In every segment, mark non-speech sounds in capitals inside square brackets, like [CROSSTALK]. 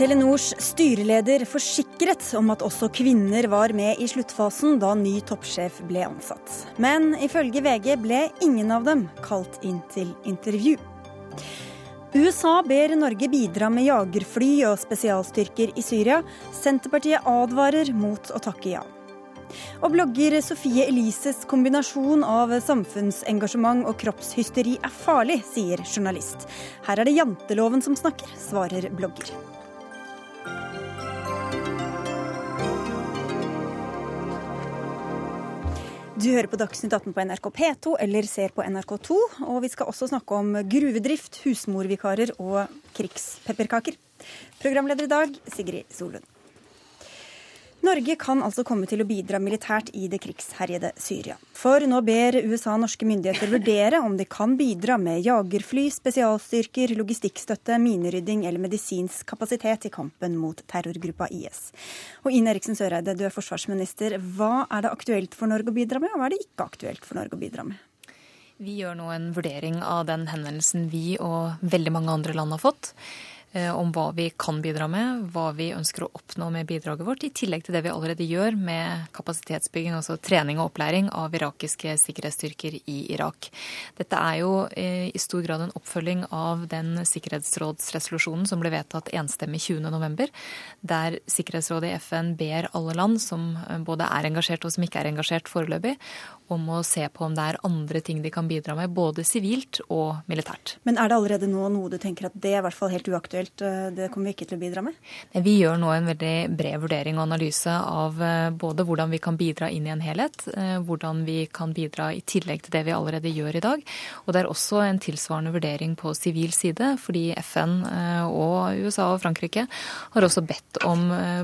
Telenors styreleder forsikret om at også kvinner var med i sluttfasen da ny toppsjef ble ansatt. Men ifølge VG ble ingen av dem kalt inn til intervju. USA ber Norge bidra med jagerfly og spesialstyrker i Syria. Senterpartiet advarer mot å takke ja. Og blogger Sofie Elises kombinasjon av samfunnsengasjement og kroppshysteri er farlig, sier journalist. Her er det janteloven som snakker, svarer blogger. Du hører på Dagsnytt 18 på NRK P2 eller ser på NRK2. Og vi skal også snakke om gruvedrift, husmorvikarer og krigspepperkaker. Programleder i dag, Sigrid Solund. Norge kan altså komme til å bidra militært i det krigsherjede Syria. For nå ber USA norske myndigheter vurdere om de kan bidra med jagerfly, spesialstyrker, logistikkstøtte, minerydding eller medisinsk kapasitet i kampen mot terrorgruppa IS. Og Ine Eriksen Søreide, du er forsvarsminister. Hva er det aktuelt for Norge å bidra med, og hva er det ikke aktuelt for Norge å bidra med? Vi gjør nå en vurdering av den henvendelsen vi og veldig mange andre land har fått. Eh, om hva vi kan bidra med, hva vi ønsker å oppnå med bidraget vårt, i tillegg til det vi allerede gjør med kapasitetsbygging, altså trening og opplæring av irakiske sikkerhetsstyrker i Irak. Dette er jo eh, i stor grad en oppfølging av den sikkerhetsrådsresolusjonen som ble vedtatt enstemmig 20.11., der Sikkerhetsrådet i FN ber alle land som eh, både er engasjert og som ikke er engasjert foreløpig, om å se på om det er andre ting de kan bidra med, både sivilt og militært. Men er det allerede nå noe du tenker at det er i hvert fall helt uaktuelt, eh, det kommer vi ikke til å bidra med? Vi gjør nå en veldig bred vurdering og analyse av eh, både hvordan vi kan bidra inn i en helhet, eh, hvordan vi kan bidra i tillegg til det vi allerede gjør i dag. Og det er også en tilsvarende vurdering på sivil side, fordi FN og USA og Frankrike har også bedt om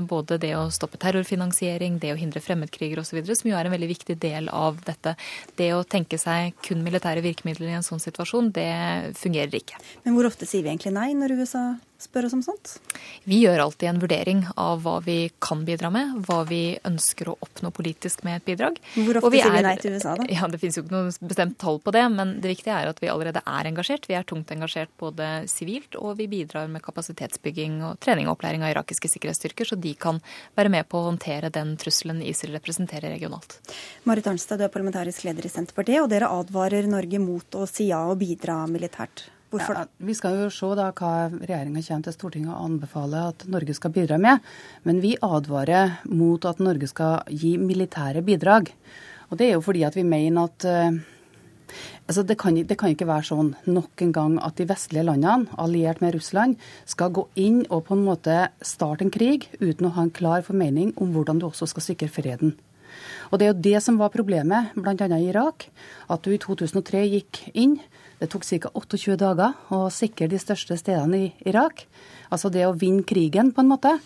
både det å stoppe terrorfinansiering, det å hindre fremmedkriger osv., som jo er en veldig viktig del av dette dette. Det å tenke seg kun militære virkemidler i en sånn situasjon, det fungerer ikke. Men hvor ofte sier vi egentlig nei når USA spør oss om sånt? Vi gjør alltid en vurdering av hva vi kan bidra med, hva vi ønsker å oppnå politisk med et bidrag. Hvor ofte vi sier vi nei til USA, da? Ja, Det finnes jo ikke noe bestemt tall på det, men det viktige er at vi allerede er engasjert. Vi er tungt engasjert både sivilt, og vi bidrar med kapasitetsbygging og trening og opplæring av irakiske sikkerhetsstyrker, så de kan være med på å håndtere den trusselen ISIL representerer regionalt. Marit Arnstad, du er parlamentarisk leder i Senterpartiet, og dere advarer Norge mot å si ja og bidra militært. Hvorfor? Ja, vi skal jo se da hva regjeringa kommer til Stortinget og anbefaler at Norge skal bidra med. Men vi advarer mot at Norge skal gi militære bidrag. Og det er jo fordi at vi mener at uh, altså det, kan, det kan ikke være sånn nok en gang at de vestlige landene, alliert med Russland, skal gå inn og på en måte starte en krig uten å ha en klar formening om hvordan du også skal sikre freden. Og Det er jo det som var problemet bl.a. i Irak. At du i 2003 gikk inn det tok ca. 28 dager å sikre de største stedene i Irak. Altså det å vinne krigen, på en måte.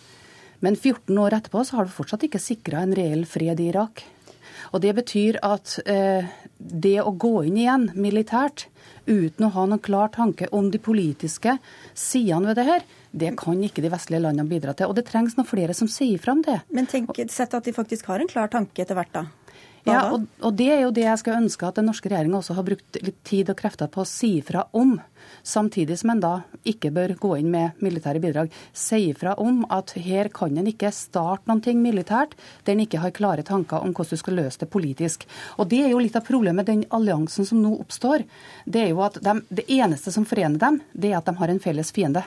Men 14 år etterpå så har du fortsatt ikke sikra en reell fred i Irak. Og det betyr at eh, det å gå inn igjen militært uten å ha noen klar tanke om de politiske sidene ved det her, det kan ikke de vestlige landene bidra til. Og det trengs noen flere som sier fram det. Men tenk, sett at de faktisk har en klar tanke etter hvert, da. Ja, og, og, det er jo det jeg skal ønske at den norske regjeringa også har brukt litt tid og krefter på å si fra om. Samtidig som en da ikke bør gå inn med militære bidrag. Si fra om at her kan en ikke starte noen ting militært der en ikke har klare tanker om hvordan du skal løse det politisk. Og Det er jo litt av problemet med den alliansen som nå oppstår. Det er jo at de, det eneste som forener dem, det er at de har en felles fiende.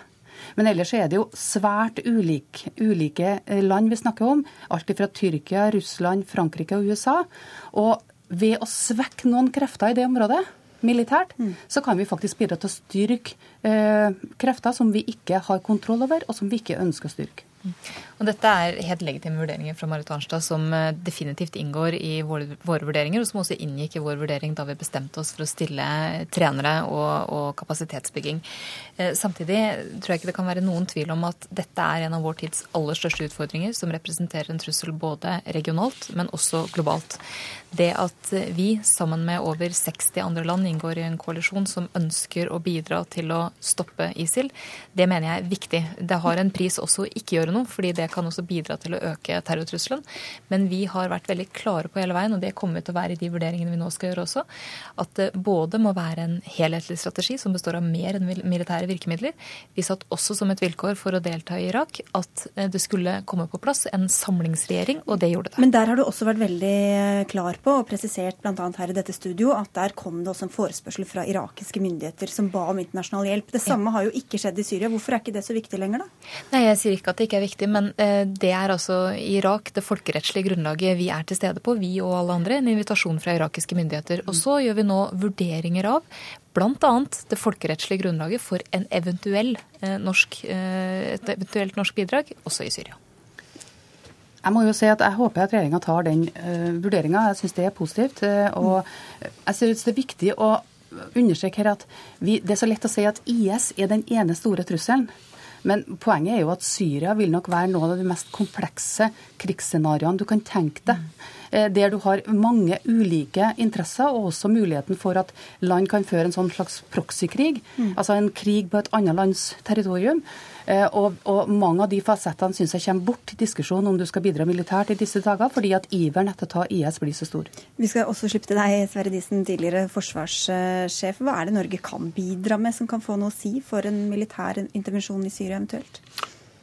Men ellers er det jo svært ulike, ulike eh, land vi snakker om. Alt fra Tyrkia, Russland, Frankrike og USA. Og ved å svekke noen krefter i det området, militært, mm. så kan vi faktisk bidra til å styrke eh, krefter som vi ikke har kontroll over, og som vi ikke ønsker å styrke. Og Dette er helt legitime vurderinger fra Marit Arnstad som eh, definitivt inngår i våre, vurderinger, og som også inngikk i vår vurdering da vi bestemte oss for å stille trenere og, og, kapasitetsbygging. Eh, samtidig tror jeg ikke det kan være noen tvil om at dette er en av vår tids aller største utfordringer, som representerer en trussel både regionalt, men også globalt. Det at vi sammen med over 60 andre land inngår i en koalisjon som ønsker å bidra til å stoppe ISIL, det mener jeg er viktig. Det har en pris også å ikke gjøre noe, fordi det kan også bidra til å øke terrortrusselen. Men vi har vært veldig klare på hele veien, og det kommer til å være i de vurderingene vi nå skal gjøre også, at det både må være en helhetlig strategi som består av mer enn militære virkemidler. Vi satt også som et vilkår for å delta i Irak at eh, det skulle komme på plass en samlingsregjering, og det gjorde det. Men der har du også vært veldig klar på og presisert bl.a. her i dette studio at der kom det også en forespørsel fra irakiske myndigheter som ba om internasjonal hjelp. Det samme ja. har jo ikke skjedd i Syria. Hvorfor er ikke det så viktig lenger, da? Nei, Jeg sier ikke at det ikke er viktig, men eh, det er altså Irak det folkerettslige grunnlaget vi er til stede på, vi og alle andre, en invitasjon fra irakiske myndigheter. Og så gjør vi nå vurderinger av bl.a. det folkerettslige grunnlaget for en eventuell, eh, norsk, eh, et eventuelt norsk bidrag også i Syria. Jeg må jo si at jeg håper at regjeringa tar den uh, vurderinga. Jeg syns det er positivt. Og jeg syns det er viktig å understreke her at vi, det er så lett å si at IS er den ene store trusselen. Men poenget er jo at Syria vil nok være noen av de mest komplekse krigsscenarioene du kan tenke deg. Eh, der du har mange ulike interesser, og også muligheten for at land kan føre en sånn slags proxykrig. Mm. Altså en krig på et annet lands territorium. Eh, og, og, mange av de fasettene syns jeg kommer bort i diskusjonen om du skal bidra militært i disse dager, fordi at iveren etter å ta IS blir så stor. Vi skal også slippe til deg, Sverre Disen, tidligere forsvarssjef. Hva er det Norge kan bidra med som kan få noe å si for en militær intervensjon i Syria eventuelt?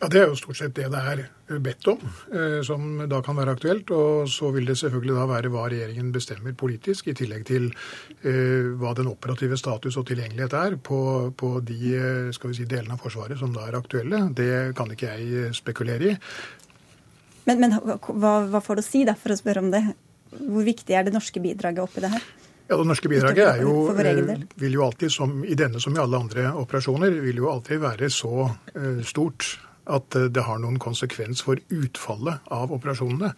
Ja, Det er jo stort sett det det er bedt om, eh, som da kan være aktuelt. Og så vil det selvfølgelig da være hva regjeringen bestemmer politisk, i tillegg til eh, hva den operative status og tilgjengelighet er på, på de eh, skal vi si, delene av Forsvaret som da er aktuelle. Det kan ikke jeg spekulere i. Men, men hva, hva, får du å si, da, for å spørre om det? Hvor viktig er det norske bidraget oppi det her? Ja, Det norske bidraget er jo, vil jo alltid, som i denne som i alle andre operasjoner, vil jo alltid være så stort at eh, det har noen konsekvens for utfallet av operasjonene.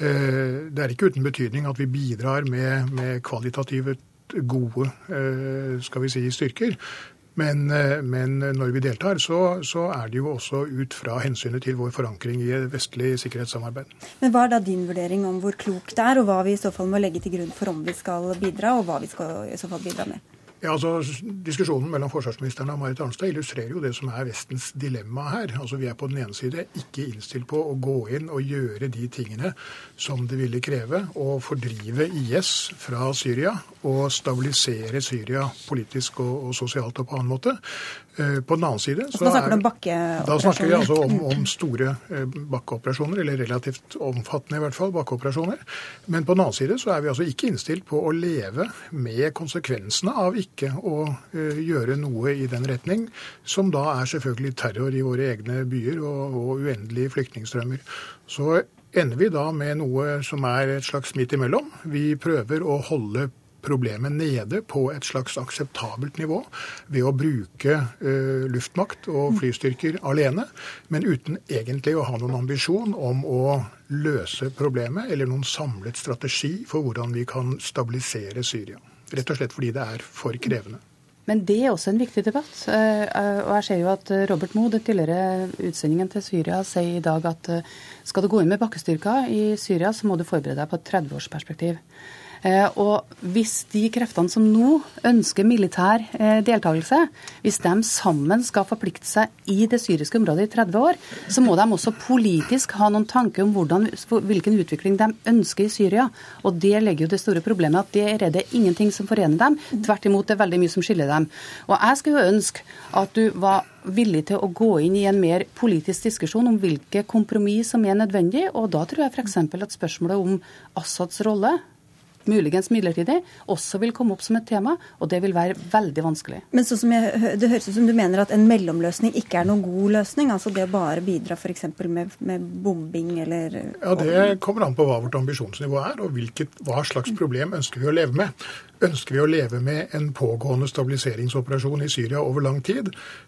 Eh, det er ikke uten betydning at vi bidrar med, med kvalitative gode eh, skal vi si, styrker. Men, men, når vi deltar, så, så, er det jo også ut fra hensynet til vår forankring i vestlig sikkerhetssamarbeid. Men Hva er da din vurdering om hvor klokt det er, og hva vi i så fall må legge til grunn for om vi skal bidra, og hva vi skal i så fall bidra med? Ja, altså Diskusjonen mellom forsvarsministeren og Marit Arnstad illustrerer jo det som er Vestens dilemma her. Altså Vi er på den ene side ikke innstilt på å gå inn og gjøre de tingene som det ville kreve å fordrive IS fra Syria og stabilisere Syria politisk og, og sosialt og på annen måte. Eh, på den annen side så Da snakker du om bakkeoperasjoner? Da snakker vi altså om, om, store eh, bakkeoperasjoner, eller relativt omfattende i hvert fall, bakkeoperasjoner. Men på den annen side så er vi altså ikke innstilt på å leve med konsekvensene av ikke å uh, gjøre noe i den retning, som da er selvfølgelig terror i våre egne byer og, og uendelige flyktningstrømmer. Så ender vi da med noe som er et slags midt imellom. Vi prøver å holde problemet nede på et slags akseptabelt nivå ved å bruke uh, luftmakt og flystyrker alene, men uten egentlig å ha noen ambisjon om å løse problemet eller noen samlet strategi for hvordan vi kan stabilisere Syria. Rett og slett fordi det er for krevende. Men det er også en viktig debatt. Eh, og jeg ser jo at Robert Moe, den tidligere utsendingen til Syria, sier i dag at eh, skal du gå inn med bakkestyrker i Syria, så må du forberede deg på et 30-årsperspektiv. Eh, og hvis de kreftene som nå ønsker militær eh, deltakelse, hvis de sammen skal forplikte seg i det syriske området i 30 år, så må de også politisk ha noen tanke om hvordan, hvilken utvikling de ønsker i Syria. Og det legger jo det store problemet at det er det ingenting som forener dem. Tvert imot, det er veldig mye som skiller dem. Og jeg skulle jo ønske at du var villig til å gå inn i en mer politisk diskusjon om hvilke kompromiss som er nødvendig. Og da tror jeg f.eks. at spørsmålet om Assads rolle muligens midlertidig, også vil komme opp som et tema, og det vil være veldig vanskelig. Men så som jeg, Det høres ut som du mener at en mellomløsning ikke er noen god løsning? Altså det å bare bidra f.eks. Med, med bombing eller Ja, Det kommer an på hva vårt ambisjonsnivå er, og hvilket, hva slags problem ønsker vi å leve med. Ønsker vi å leve med en pågående stabiliseringsoperasjon i Syria over lang tid?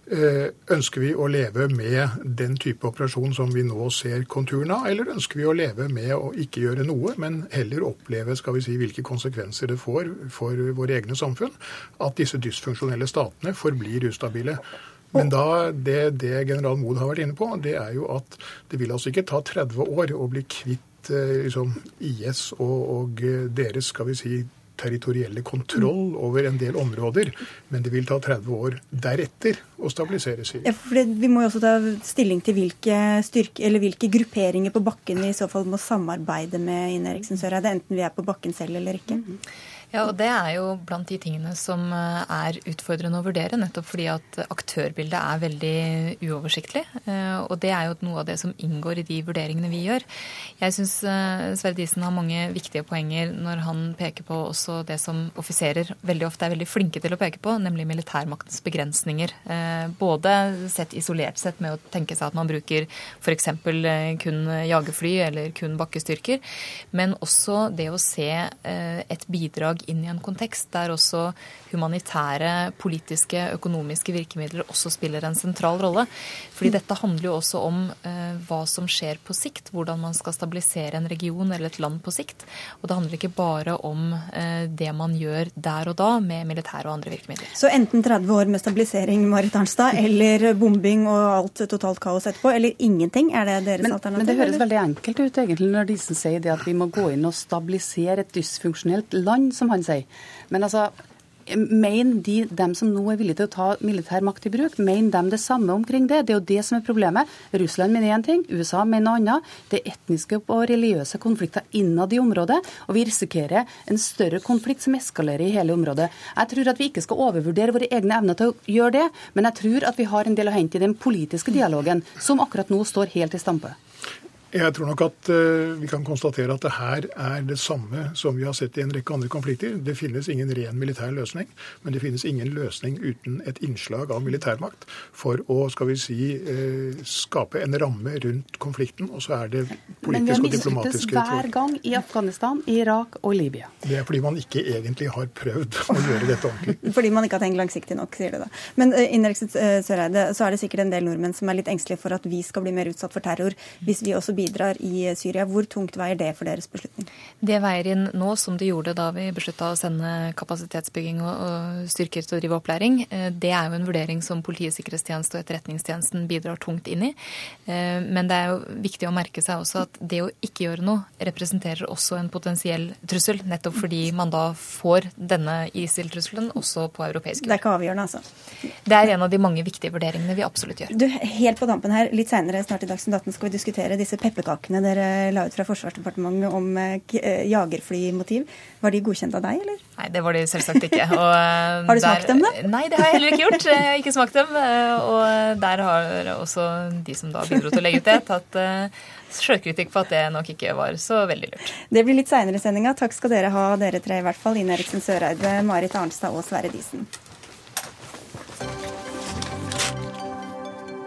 Eh, ønsker vi å leve med den type operasjon som vi nå ser konturene av, eller ønsker vi å leve med å ikke gjøre noe, men heller oppleve skal vi si, hvilke konsekvenser det får for våre egne samfunn at disse dysfunksjonelle statene forblir ustabile? Men da, det, det general Mood har vært inne på, det er jo at det vil altså ikke ta 30 år å bli kvitt eh, liksom, IS og, og deres skal vi si, territorielle kontroll over en del områder. Men det vil ta 30 år deretter å stabilisere Syria. Ja, for Vi må jo også ta stilling til hvilke, styrke, eller hvilke grupperinger på bakken vi i så fall må samarbeide med Ine Eriksen Søreide, enten vi er på bakken selv eller ikke. Ja, og Det er jo blant de tingene som eh, er utfordrende å vurdere, nettopp fordi at aktørbildet er veldig uoversiktlig. Eh, og det er jo noe av det som inngår i de vurderingene vi gjør. Jeg syns eh, Sverre Disen har mange viktige poenger når han peker på også det som offiserer veldig ofte er veldig flinke til å peke på, nemlig militærmaktens begrensninger. Både sett isolert sett med å tenke seg at man bruker f.eks. kun jagerfly eller kun bakkestyrker, men også det å se et bidrag inn i en kontekst der også humanitære, politiske, økonomiske virkemidler også spiller en sentral rolle. Fordi mm. dette handler jo også om eh, hva som skjer på sikt, hvordan man skal stabilisere en region eller et land på sikt. Og det handler ikke bare om eh, det man gjør der og da med militære og andre virkemidler. Så enten 30 år med stabilisering, Marit Arnstad, eller bombing og alt totalt kaos etterpå, eller ingenting? Er det deres men, alternativ? Men det høres eller? veldig enkelt ut egentlig når disse sier det at vi må gå inn og stabilisere et dysfunksjonelt land som han sier. Men altså, Mener de, dem som nå er villige til å ta militær makt i bruk, mener de det samme omkring det? Det er jo det som er problemet. Russland mener én ting, USA mener noe annet. Det er etniske og religiøse konflikter innad i området, og vi risikerer en større konflikt som eskalerer i hele området. Jeg tror at vi ikke skal overvurdere våre egne evner til å gjøre det, men jeg tror at vi har en del å hente i den politiske dialogen, som akkurat nå står helt i stampe. Jeg tror nok at uh, vi kan konstatere at det her er det samme som vi har sett i en rekke andre konflikter. Det finnes ingen ren militær løsning, men det finnes ingen løsning uten et innslag av militærmakt for å skal vi si, uh, skape en ramme rundt konflikten. Og så er det politiske og diplomatiske Men vi har mislyktes hver gang i Afghanistan, Irak og Libya. Det er fordi man ikke egentlig har prøvd å gjøre dette ordentlig. [LAUGHS] Fordi man ikke har tenkt langsiktig nok, sier du da. Men uh, Søreide, så er det sikkert en del nordmenn som er litt engstelige for at vi skal bli mer utsatt for terror hvis vi også bidrar i Syria. Hvor tungt veier det for deres beslutning? Det veier inn nå, som det gjorde da vi beslutta å sende kapasitetsbygging og styrker til å drive opplæring. Eh, det er jo en vurdering som Politiets sikkerhetstjeneste og Etterretningstjenesten bidrar tungt inn i. Eh, men det er jo viktig å merke seg også at det å ikke gjøre noe representerer også en potensiell trussel, nettopp fordi man da får denne ISIL-trusselen også på europeisk jord. Det er ikke avgjørende, altså? Det er en av de mange viktige vurderingene vi absolutt gjør. Du, Helt på dampen her, litt seinere snart i Dagsnytt 18 skal vi diskutere disse pepperkakene dere la ut fra Forsvarsdepartementet om eh, eh, jagerflymotiv. Var de godkjent av deg, eller? Nei, det var de selvsagt ikke. Og [LAUGHS] har du der, smakt dem, da? Nei, det har jeg heller ikke gjort. Jeg har ikke smakt dem. Eh, og der har også de som da bidro til å legge ut det, tatt sjølkritikk på at det nok ikke var så veldig lurt. Det blir litt seinere i sendinga. Takk skal dere ha, dere tre i hvert fall. Ine Eriksen Søreide, Marit Arnstad og Sverre Disen.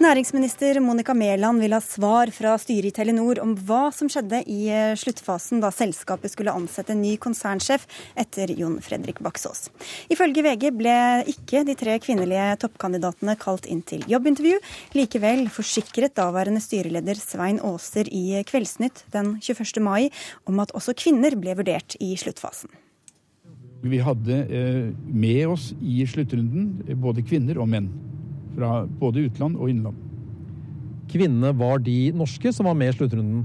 Næringsminister Monica Mæland vil ha svar fra styret i Telenor om hva som skjedde i eh, sluttfasen da selskapet skulle ansette en ny konsernsjef etter Jon Fredrik Baksås. Ifølge VG ble ikke de tre kvinnelige toppkandidatene kalt inn til jobbintervju. Likevel forsikret daværende styreleder Svein Aaser i Kveldsnytt den 21. mai om at også kvinner ble vurdert i sluttfasen. Vi hadde eh, med oss i sluttrunden både kvinner og menn fra både utland og innland. Kvinnene var de norske som var med i sluttrunden?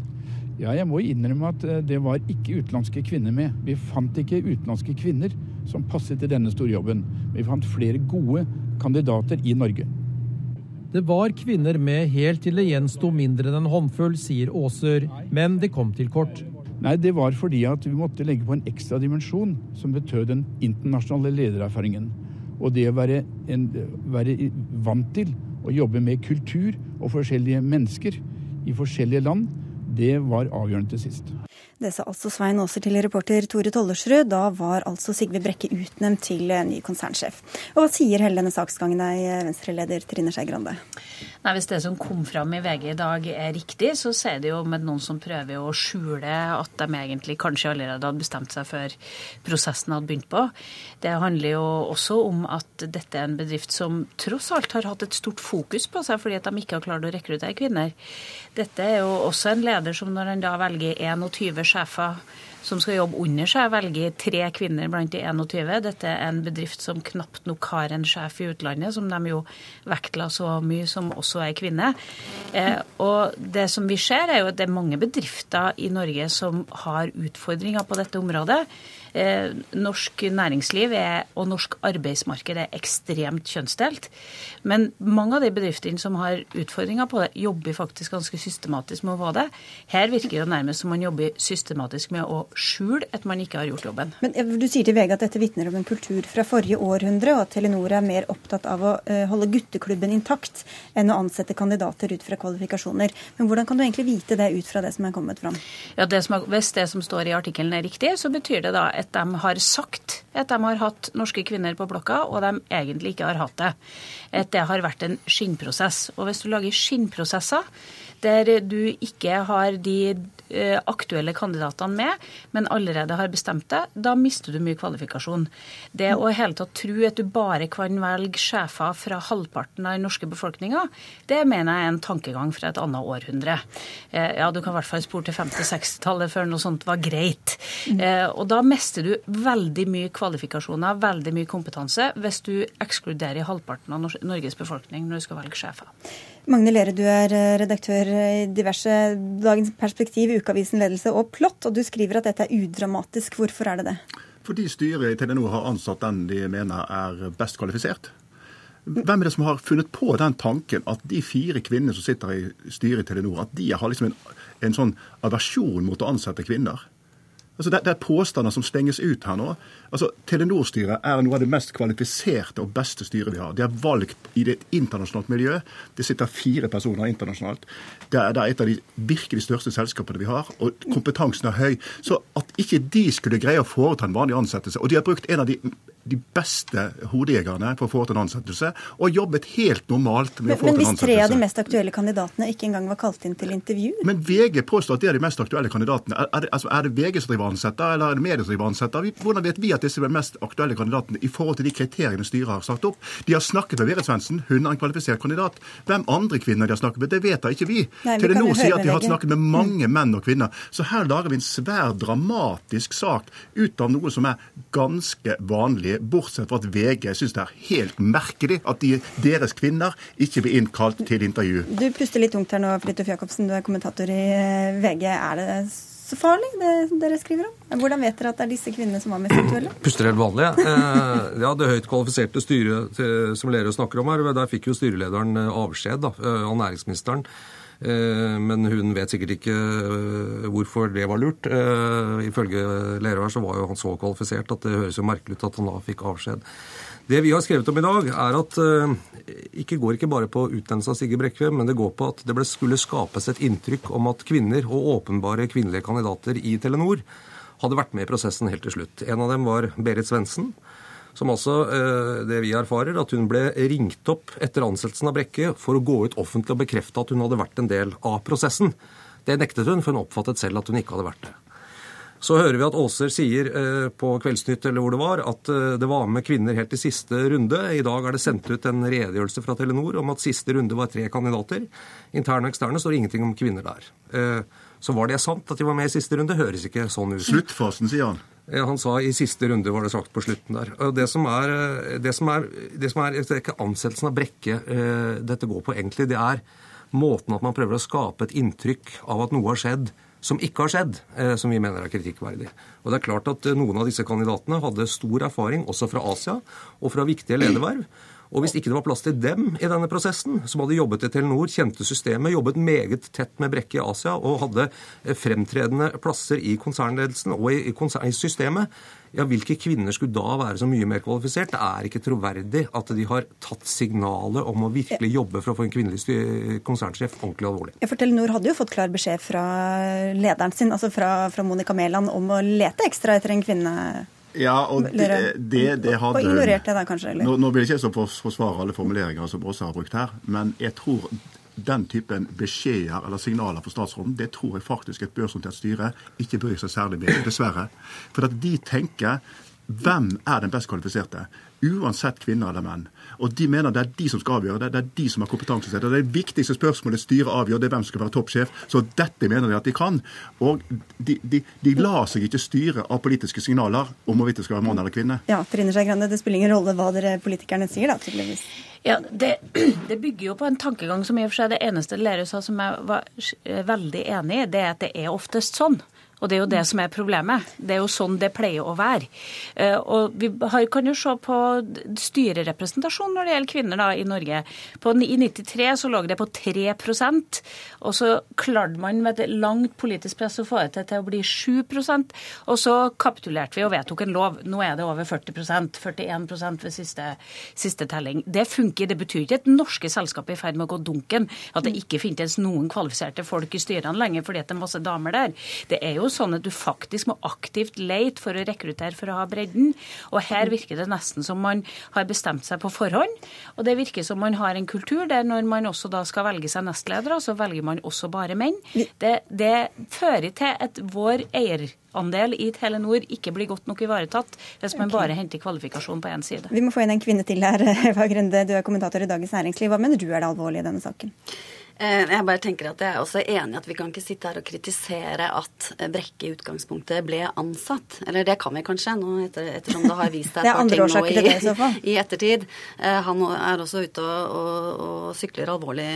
Ja, jeg må innrømme at eh, det var ikke utenlandske kvinner med. Vi fant ikke utenlandske kvinner som passet til denne storjobben. Men vi fant flere gode kandidater i Norge. Det var kvinner med helt til det gjensto mindre enn en håndfull, sier Aaser. Men det kom til kort. Nei, det var fordi at vi måtte legge på en ekstra dimensjon som betød den internasjonale ledererfaringen. Og det å være, en, være vant til å jobbe med kultur og forskjellige mennesker i forskjellige land, det var avgjørende til sist. Det sa altså Svein Aaser til reporter Tore Tollersrud. Da var altså Sigve Brekke utnevnt til ny konsernsjef. Og Hva sier hele denne saksgangen deg, Venstre-leder Trine Skei Grande? Nei, Hvis det som kom fram i VG i dag er riktig, så sier det jo med noen som prøver å skjule at de egentlig kanskje allerede hadde bestemt seg før prosessen hadde begynt på. Det handler jo også om at dette er en bedrift som tross alt har hatt et stort fokus på seg fordi at de ikke har klart å rekruttere kvinner. Dette er jo også en leder som når han da velger 21 sjefer som skal jobbe under seg, velger tre kvinner blant de 21. Dette er en bedrift som knapt nok har en sjef i utlandet, som de jo vektla så mye, som også er kvinne. Eh, og det som vi ser, er jo at det er mange bedrifter i Norge som har utfordringer på dette området. Eh, norsk næringsliv er, og norsk arbeidsmarked er ekstremt kjønnsdelt. Men mange av de bedriftene som har utfordringer på det, jobber faktisk ganske systematisk med å få det. Her virker det nærmest som man jobber systematisk med å skjule at man ikke har gjort jobben. Men eh, Du sier til VG at dette vitner om en kultur fra forrige århundre, og at Telenor er mer opptatt av å eh, holde gutteklubben intakt enn å ansette kandidater ut fra kvalifikasjoner. Men hvordan kan du egentlig vite det ut fra det som er kommet fram? Ja, det som, Hvis det som står i artikkelen er riktig, så betyr det da at de har sagt at de har hatt norske kvinner på blokka, og de egentlig ikke har hatt det. At det har vært en skinnprosess. Og hvis du lager skinnprosesser der du ikke har de Eh, aktuelle kandidatene med, men allerede har bestemt det, da mister du mye kvalifikasjon. Det å hele tatt tro at du bare kan velge sjefer fra halvparten av den norske befolkninga, det mener jeg er en tankegang fra et annet århundre. Eh, ja, du kan i hvert fall spore til 50-60-tallet før noe sånt var greit. Eh, og da mister du veldig mye kvalifikasjoner, veldig mye kompetanse, hvis du ekskluderer halvparten av Norges befolkning når du skal velge sjefer. Magne Lere, du er redaktør i diverse Dagens Perspektiv, Ukeavisen Ledelse og Plott, og du skriver at dette er udramatisk. Hvorfor er det det? Fordi styret i Telenor har ansatt den de mener er best kvalifisert. Hvem er det som har funnet på den tanken at de fire kvinnene som sitter i styret i Telenor, at de har liksom en, en sånn aversjon mot å ansette kvinner? Altså det, det, er påstander som stenges ut her nå. Altså Telenor-styret er noe av det mest kvalifiserte og beste styret vi har. De er valgt i det internasjonalt miljø. Det sitter fire personer internasjonalt. Det er, det er et av de virkelig største selskapene vi har, og kompetansen er høy. Så at ikke de skulle greie å foreta en vanlig ansettelse Og de har brukt en av de de beste hodejegerne for å få til en ansettelse, og jobbet helt normalt med men, å få til en ansettelse. Men hvis tre av de mest aktuelle kandidatene ikke engang var kalt inn til intervju? Men VG påstår at det er de mest aktuelle kandidatene. Er, er, det, altså, er det VG som driver ansetter, eller er det medier som driver ansetter? Hvordan vet vi at disse er de mest aktuelle kandidatene i forhold til de kriteriene styret har satt opp? De har snakket med Berit Svendsen, hun er en kvalifisert kandidat. Hvem andre kvinner de har snakket med, det vet da ikke vi. Nei, vi nå sier at de har snakket med mange menn og kvinner. Så her lager vi en svær dramatisk sak ut av noe som er ganske vanlig, bortsett fra at VG syns det er helt merkelig at de, deres kvinner ikke blir innkalt til intervju. Du puster litt tungt her nå, Fridtjof Jacobsen, du er kommentator i eh, VG. Er det så farlig, det dere skriver om? Hvordan vet dere at det er disse kvinnene som var mest aktuelle? [LAUGHS] Puster helt vanlig. jeg. ja, Det høyt kvalifiserte styret som Lerøe snakker om her, der fikk jo styrelederen eh, avskjed av næringsministeren. Men hun vet sikkert ikke hvorfor det var lurt. Ifølge Lerøe så var jo han så kvalifisert at det høres jo merkelig ut at han da fikk avskjed. Det vi har skrevet om i dag, er at ikke går ikke bare på utnevnelse av Sigge Brekke, men det går på at det skulle skapes et inntrykk om at kvinner, og åpenbare kvinnelige kandidater i Telenor, hadde vært med i prosessen helt til slutt. En av dem var Berit Svendsen, som altså, det vi erfarer, at hun ble ringt opp etter ansettelsen av Brekke for å gå ut offentlig og bekrefte at hun hadde vært en del av prosessen. Det nektet hun, for hun oppfattet selv at hun ikke hadde vært det. Så hører vi at Aaser sier eh, på Kveldsnytt eller hvor det var, at eh, det var med kvinner helt til siste runde. I dag er det sendt ut en redegjørelse fra Telenor om at siste runde var tre kandidater. Interne og eksterne står ingenting om kvinner der. Så var det sant at de var med i siste runde? Høres ikke sånn ut. Sluttfasen, sier han. Han sa i siste runde, var det sagt på slutten der. Det som er, det som er, det som er, det er ikke ansettelsen av Brekke dette går på egentlig. Det er måten at man prøver å skape et inntrykk av at noe har skjedd som ikke har skjedd, eh, som vi mener er kritikkverdig. Og det er klart at eh, Noen av disse kandidatene hadde stor erfaring også fra Asia og fra viktige lederverv. Og hvis ikke det var plass til dem i denne prosessen, som hadde jobbet i Telenor, kjente systemet, jobbet meget tett med Brekke i Asia og hadde eh, fremtredende plasser i konsernledelsen og i, i systemet, ja, hvilke kvinner skulle da være så mye mer kvalifisert? Det er ikke troverdig at de har tatt signalet om å virkelig jobbe for å få en kvinnelig konsernsjef ordentlig alvorlig. Ja, for Telenor hadde jo fått klar beskjed fra lederen sin, altså fra, fra Monica Mæland, om å lete ekstra etter en kvinne. Ja, og det, det, det hadde Og ignorert det da, kanskje? eller? Nå, nå vil jeg ikke så forsvare alle formuleringer som Åse har brukt her, men jeg tror den typen beskjeder eller signaler fra statsråden, det tror jeg faktisk et børsnotert styre ikke bryr seg særlig med, dessverre. For at de tenker hvem er den best kvalifiserte? Uansett kvinner eller menn. Og de mener det er de som skal avgjøre det. Det er de som har kompetanse til det. Det er det viktigste spørsmålet styret avgjør, det er hvem som skal være toppsjef. Så dette mener de at de kan. Og de, de, de lar seg ikke styre av politiske signaler om hvorvidt det skal være mann eller kvinne. Ja, Trine Skei Grande, det spiller ingen rolle hva dere politikerne sier, da, tydeligvis. Ja, det, [CLEARS THROAT] det, bygger jo på en tankegang som i og for seg det eneste Lerøe sa som jeg var veldig enig i, det er at det er oftest sånn. Og det er jo det som er problemet. Det er jo sånn det pleier å være. Eh, og vi kan jo se på styrerepresentasjon når det gjelder kvinner da, i Norge. På, I 93 så lå det på 3% og så klarte man med et langt politisk press å få det til å bli 7 og så kapitulerte vi og vedtok en lov. Nå er det over 40% 41 ved siste, siste telling. Det funker. Det betyr ikke at norske selskap er i ferd med å gå dunken. At det ikke finnes noen kvalifiserte folk i styrene lenger fordi det er masse damer der. Det er jo sånn at du faktisk må aktivt leite for å rekruttere for å ha bredden. Og her virker det nesten som man har bestemt seg på forhånd. Og det virker som man har en kultur der når man også da skal velge seg nestledere, så velger man også bare menn. Det, det fører til at vår eierandel i Telenor ikke blir godt nok ivaretatt hvis man bare henter kvalifikasjon på én side. Vi må få inn en kvinne til her, [LAUGHS] Eva Grende. Du er kommentator i Dagens Næringsliv. Hva mener du er det alvorlige i denne saken? Eh, jeg bare tenker at jeg er også enig at vi kan ikke sitte her og kritisere at Brekke i utgangspunktet ble ansatt. Eller det kan vi kanskje, nå etter, ettersom det har vist seg [LAUGHS] et par ting nå i, det, i, [LAUGHS] i, ettertid. Eh, han er også ute og, og, og, sykler alvorlig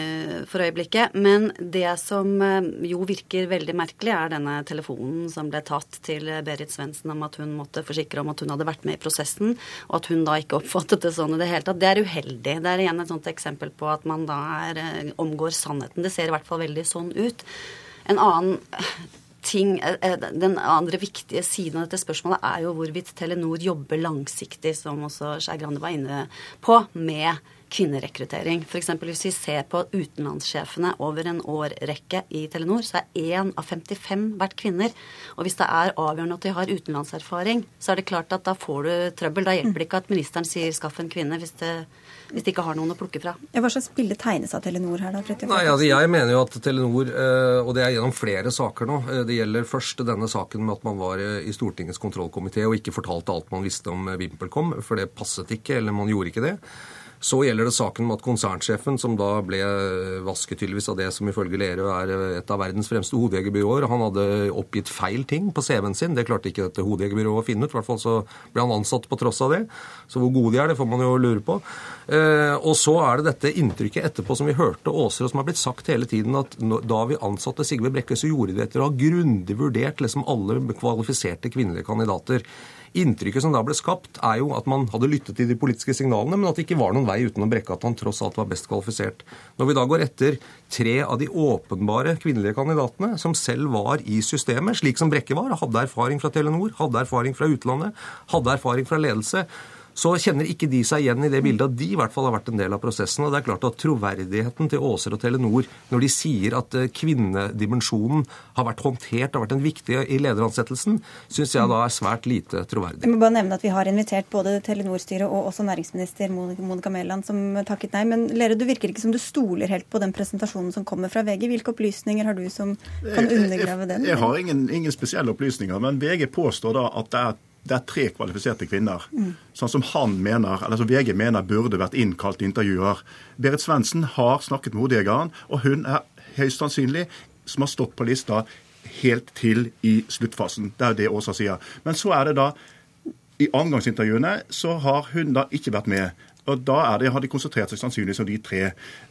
for øyeblikket. Men det som eh, jo virker veldig merkelig, er denne telefonen som ble tatt til Berit Svendsen om at hun måtte forsikre om at hun hadde vært med i prosessen, og at hun da ikke oppfattet det sånn i det hele tatt. Det er uheldig. Det er igjen et sånt eksempel på at man da er, omgår sammen sannheten. Det ser i hvert fall veldig sånn ut. En annen ting, eh, eh, Den andre viktige siden av dette spørsmålet er jo hvorvidt Telenor jobber langsiktig, som også Skei Grande var inne på, med kvinnerekruttering. F.eks. hvis vi ser på utenlandssjefene over en årrekke i Telenor, så er én av 55 vært kvinner. Og hvis det er avgjørende at de har utenlandserfaring, så er det klart at da får du trøbbel. Da hjelper det ikke at ministeren sier 'skaff en kvinne', hvis det hvis de ikke har noen å plukke fra. Hva slags bilde tegnes av Telenor her, da? Nei, altså, Jeg mener jo at Telenor, eh, og det er gjennom flere saker nå eh, Det gjelder først denne saken med at man var eh, i Stortingets kontrollkomité og ikke fortalte alt man visste om VimpelCom, for det passet ikke, eller man gjorde ikke det. Så gjelder det saken med at konsernsjefen, som da ble vasket tydeligvis av det som ifølge Lerøe er et av verdens fremste hodejegerbyråer, han hadde oppgitt feil ting på CV-en sin. Det klarte ikke dette hodejegerbyrået å finne ut. I hvert fall så ble han ansatt på tross av det. Så hvor gode de er, det får man jo lure på. Eh, og så er det dette inntrykket etterpå som vi hørte Åser, og som har blitt sagt hele tiden, at da vi ansatte Sigve Brekke, så gjorde vi det etter å ha grundig vurdert liksom alle kvalifiserte kvinnelige kandidater. Inntrykket som da ble skapt, er jo at man hadde lyttet til de politiske signalene, men at det ikke var noen vei utenom Brekke, at han tross alt var best kvalifisert. Når vi da går etter tre av de åpenbare kvinnelige kandidatene, som selv var i systemet, slik som Brekke var, hadde erfaring fra Telenor, hadde erfaring fra utlandet, hadde erfaring fra ledelse, så kjenner ikke de seg igjen i det bildet at de i hvert fall har vært en del av prosessen. Og det er klart at troverdigheten til Åser og Telenor når de sier at eh, kvinnedimensjonen har vært håndtert, har vært en viktig i lederansettelsen, syns jeg da er svært lite troverdig. Jeg må bare nevne at Vi har invitert både Telenor-styret og også næringsminister Monica Mæland som takket nei. Men Lere, du virker ikke som du stoler helt på den presentasjonen som kommer fra VG. Hvilke opplysninger har du som kan undergrave den? Jeg, jeg har ingen, ingen spesielle opplysninger, men VG påstår da at det er det er tre kvalifiserte kvinner. Mm. Sånn som han mener, eller som VG mener burde vært innkalt intervjuer. Berit Svendsen har snakket med hodejegeren, og hun er høyst sannsynlig som har stått på lista helt til i sluttfasen. Det er det Åsa sier. Men så er det da i avgangsintervjuene så har hun da ikke vært med. Og da det, har de konsentrert seg sannsynligvis om de tre.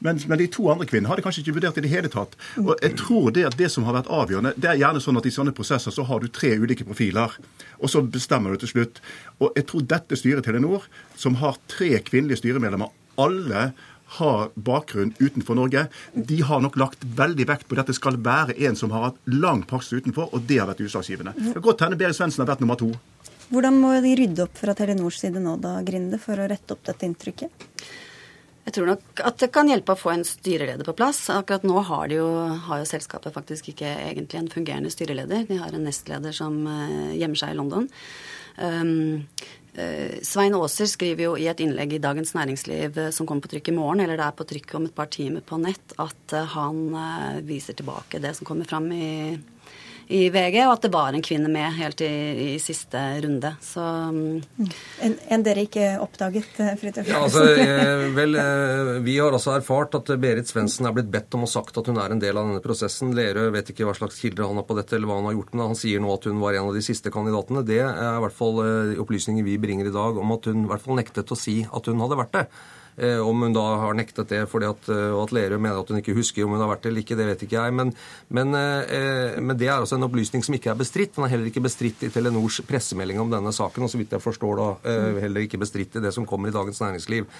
Men, men, de to andre kvinnene har de kanskje ikke vurdert i det hele tatt. Og jeg tror det at det som har vært avgjørende, det er gjerne sånn at i sånne prosesser så har du tre ulike profiler. Og så bestemmer du til slutt. Og jeg tror dette styret Telenor, som har tre kvinnelige styremedlemmer, alle har bakgrunn utenfor Norge, de har nok lagt veldig vekt på at det skal være en som har hatt lang praksis utenfor, og det har vært utslagsgivende. Det kan godt hende Berit Svendsen har vært nummer to. Hvordan må de rydde opp fra Telenors side nå, da, Grinde, for å rette opp dette inntrykket? Jeg tror nok at det kan hjelpe å få en styreleder på plass. Akkurat nå har, jo, har jo selskapet faktisk ikke egentlig en fungerende styreleder. De har en nestleder som uh, gjemmer seg i London. Um, Svein Aaser skriver jo i et innlegg i Dagens Næringsliv som kommer på trykk i morgen, eller det er på trykk om et par timer på nett, at han viser tilbake det som kommer fram i i VG, og at det var en kvinne med helt i, i siste runde. Så mm. en, en, dere ikke oppdaget, eh, Fridtjof? Ja, altså, eh, vel, eh, vi har også erfart at Berit Svendsen er blitt bedt om og sagt at hun er en del av denne prosessen. Lerøe vet ikke hva slags kilder han har på dette, eller hva han har gjort, men han sier nå at hun var en av de siste kandidatene. Det er i hvert fall opplysninger vi bringer i dag om at hun i hvert fall nektet å si at hun hadde vært det. Eh, om hun da har nektet det fordi at, eh, og at Lerøe mener at hun ikke husker om hun har vært det eller ikke, det vet ikke jeg. Men, men, eh, men det er altså en opplysning som ikke er bestridt. Den er heller ikke bestridt i Telenors pressemelding om denne saken, og så vidt jeg forstår da heller ikke bestridt i det som kommer i Dagens Næringsliv.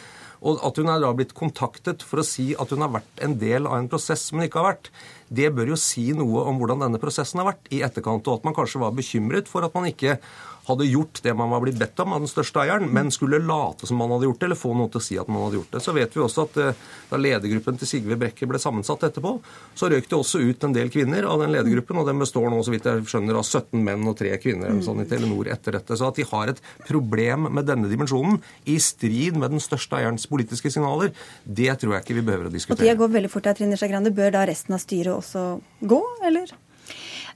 Og at hun er da blitt kontaktet for å si at hun har vært en del av en prosess som hun ikke har vært, det bør jo si noe om hvordan denne prosessen har vært i etterkant, og at man kanskje var bekymret for at man ikke hadde gjort det man var blitt bedt om av den største eieren, men skulle late som man hadde gjort det, eller få noe til å si at man hadde gjort det. Så vet vi også at eh, da ledergruppen til Sigve Brekke ble sammensatt etterpå, så røk det også ut en del kvinner av den ledergruppen, og den består nå, så vidt jeg skjønner, av 17 menn og 3 kvinner sånn, i Telenor etter dette. Så at de har et problem med denne dimensjonen, i strid med den største eierens politiske signaler, det tror jeg ikke vi behøver å diskutere. Og tida går veldig fort her, Trine Skei Grande. Bør da resten av styret også gå, eller?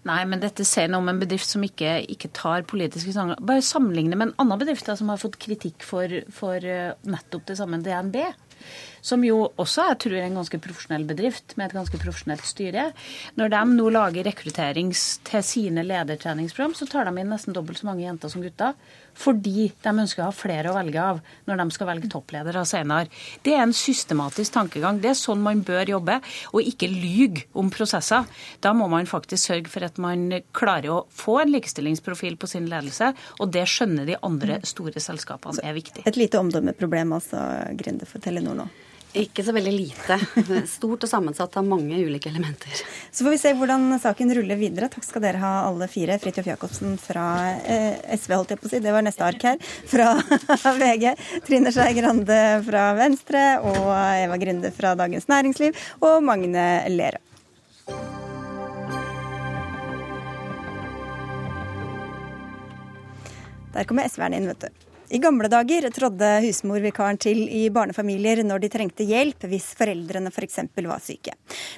Nei, men dette sier noe om en bedrift som ikke, ikke tar politiske sanger. Bare sammenligne med en annen bedrift da, som har fått kritikk for, for eh, nettopp det samme, DNB. Som jo også jeg tror er en ganske profesjonell bedrift med et ganske profesjonelt styre. Når de nå lager rekrutterings til sine ledertreningsprogram, så tar de inn nesten dobbelt så mange jenter som gutter fordi de ønsker å ha flere å velge av når de skal velge toppledere senere. Det er en systematisk tankegang. Det er sånn man bør jobbe, og ikke lyge om prosesser. Da må man faktisk sørge for at man klarer å få en likestillingsprofil på sin ledelse, og det skjønner de andre store selskapene er viktig. Et lite omdømmeproblem altså, Grinde for Telenor nå? Ikke så veldig lite. Stort og sammensatt av mange ulike elementer. Så får vi se hvordan saken ruller videre. Takk skal dere ha alle fire. Fridtjof Jacobsen fra eh, SV, holdt jeg på å si, det var neste ark her, fra [LAUGHS] VG. Trine Skei Grande fra Venstre og Eva Grinde fra Dagens Næringsliv. Og Magne Lerøe. Der kommer SV-erne inn, vet du. I gamle dager trådde husmorvikaren til i barnefamilier når de trengte hjelp hvis foreldrene f.eks. For var syke.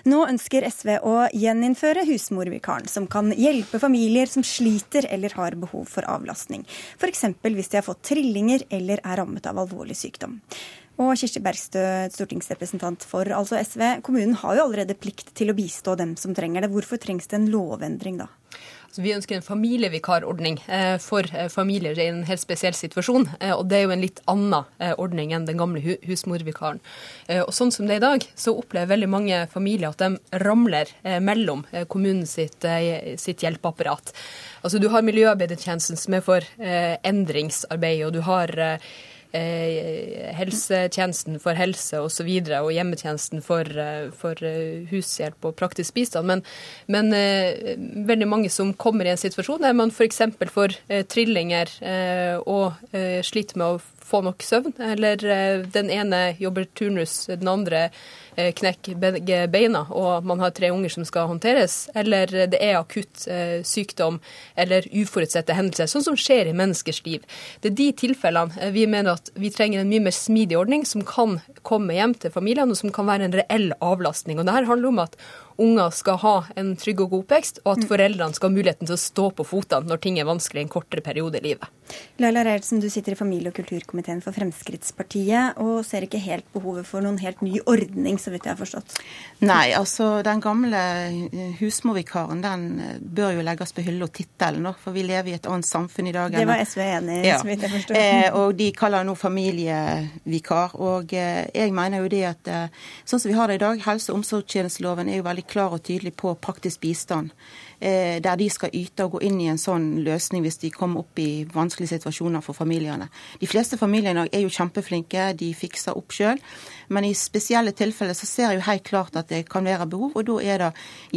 Nå ønsker SV å gjeninnføre husmorvikaren, som kan hjelpe familier som sliter eller har behov for avlastning. F.eks. hvis de har fått trillinger eller er rammet av alvorlig sykdom. Og Kirsti Bergstø, stortingsrepresentant for altså SV. Kommunen har jo allerede plikt til å bistå dem som trenger det. Hvorfor trengs det en lovendring da? Så vi ønsker en familievikarordning eh, for eh, familier i en helt spesiell situasjon. Eh, og det er jo en litt annen ordning enn den gamle husmorvikaren. Og sånn som det er i dag, så opplever veldig mange familier at de ramler mellom kommunen sitt, sitt hjelpeapparat. Altså du har miljøarbeidertjenesten som er for endringsarbeid, og du har Eh, helsetjenesten for helse osv. Og, så videre, og hjemmetjenesten for, eh, for, eh, hushjelp og praktisk bistand. Men, men veldig mange som kommer i en situasjon der man f.eks. får eh, trillinger og sliter med å få nok søvn, eller den ene jobber turnus, den andre knekker begge beina, og man har tre unger som skal håndteres, eller det er akutt eh, sykdom eller uforutsette hendelser, sånn som skjer i menneskers liv. Det er de tilfellene eh, vi mener at vi trenger en mye mer smidig ordning som kan komme hjem til familiene, og som kan være en reell avlastning. Og det her handler om at unger skal ha en trygg og god oppvekst, og at mm. foreldrene skal ha muligheten til å stå på fotene når ting er vanskelig i en kortere periode i livet. Laila Reiertsen, du sitter i familie- og kulturkomiteen for Fremskrittspartiet, og ser ikke helt behovet for noen helt ny ordning, så vidt jeg har forstått? Nei, altså den gamle husmorvikaren den eh, bør jo legges på hylla, og tittelen, for vi lever i et annet samfunn i dag. Det var SV enig i, ja. så vidt jeg forstår. Eh, og de kaller nå familievikar. Og eh, jeg mener jo det at eh, sånn som vi har det i dag, helse- og omsorgstjenesteloven er jo veldig klar og tydelig på praktisk bistand. Eh, der de skal yte og gå inn i en sånn løsning hvis de kommer opp i vanskelige situasjoner for familiene. De fleste familiene er jo kjempeflinke, de fikser opp sjøl. Men i spesielle tilfeller så ser jeg jo helt klart at det kan være behov, og da er det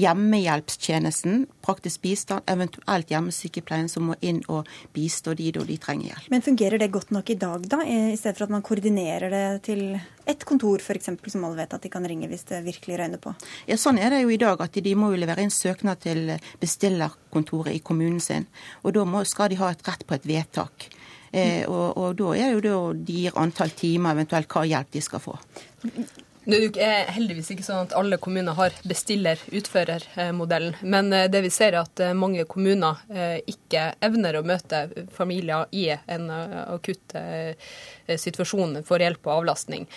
hjemmehjelpstjenesten, praktisk bistand, eventuelt hjemmesykepleien som må inn og bistå de da de trenger hjelp. Men fungerer det godt nok i dag, da, i stedet for at man koordinerer det til et kontor f.eks., som alle vet at de kan ringe hvis det virkelig røyner på? Ja, Sånn er det jo i dag, at de må jo levere inn søknad til bestillerkontoret i kommunen sin. Og da må, skal de ha et rett på et vedtak. Eh, og, og, da er jo det de gir antall timer, eventuelt hva hjelp de skal få. Det er heldigvis ikke sånn at alle kommuner har bestiller-utfører-modellen. Men eh, det vi ser er at eh, mange kommuner eh, ikke evner å møte familier i en akutt situasjon for hjelp og avlastning.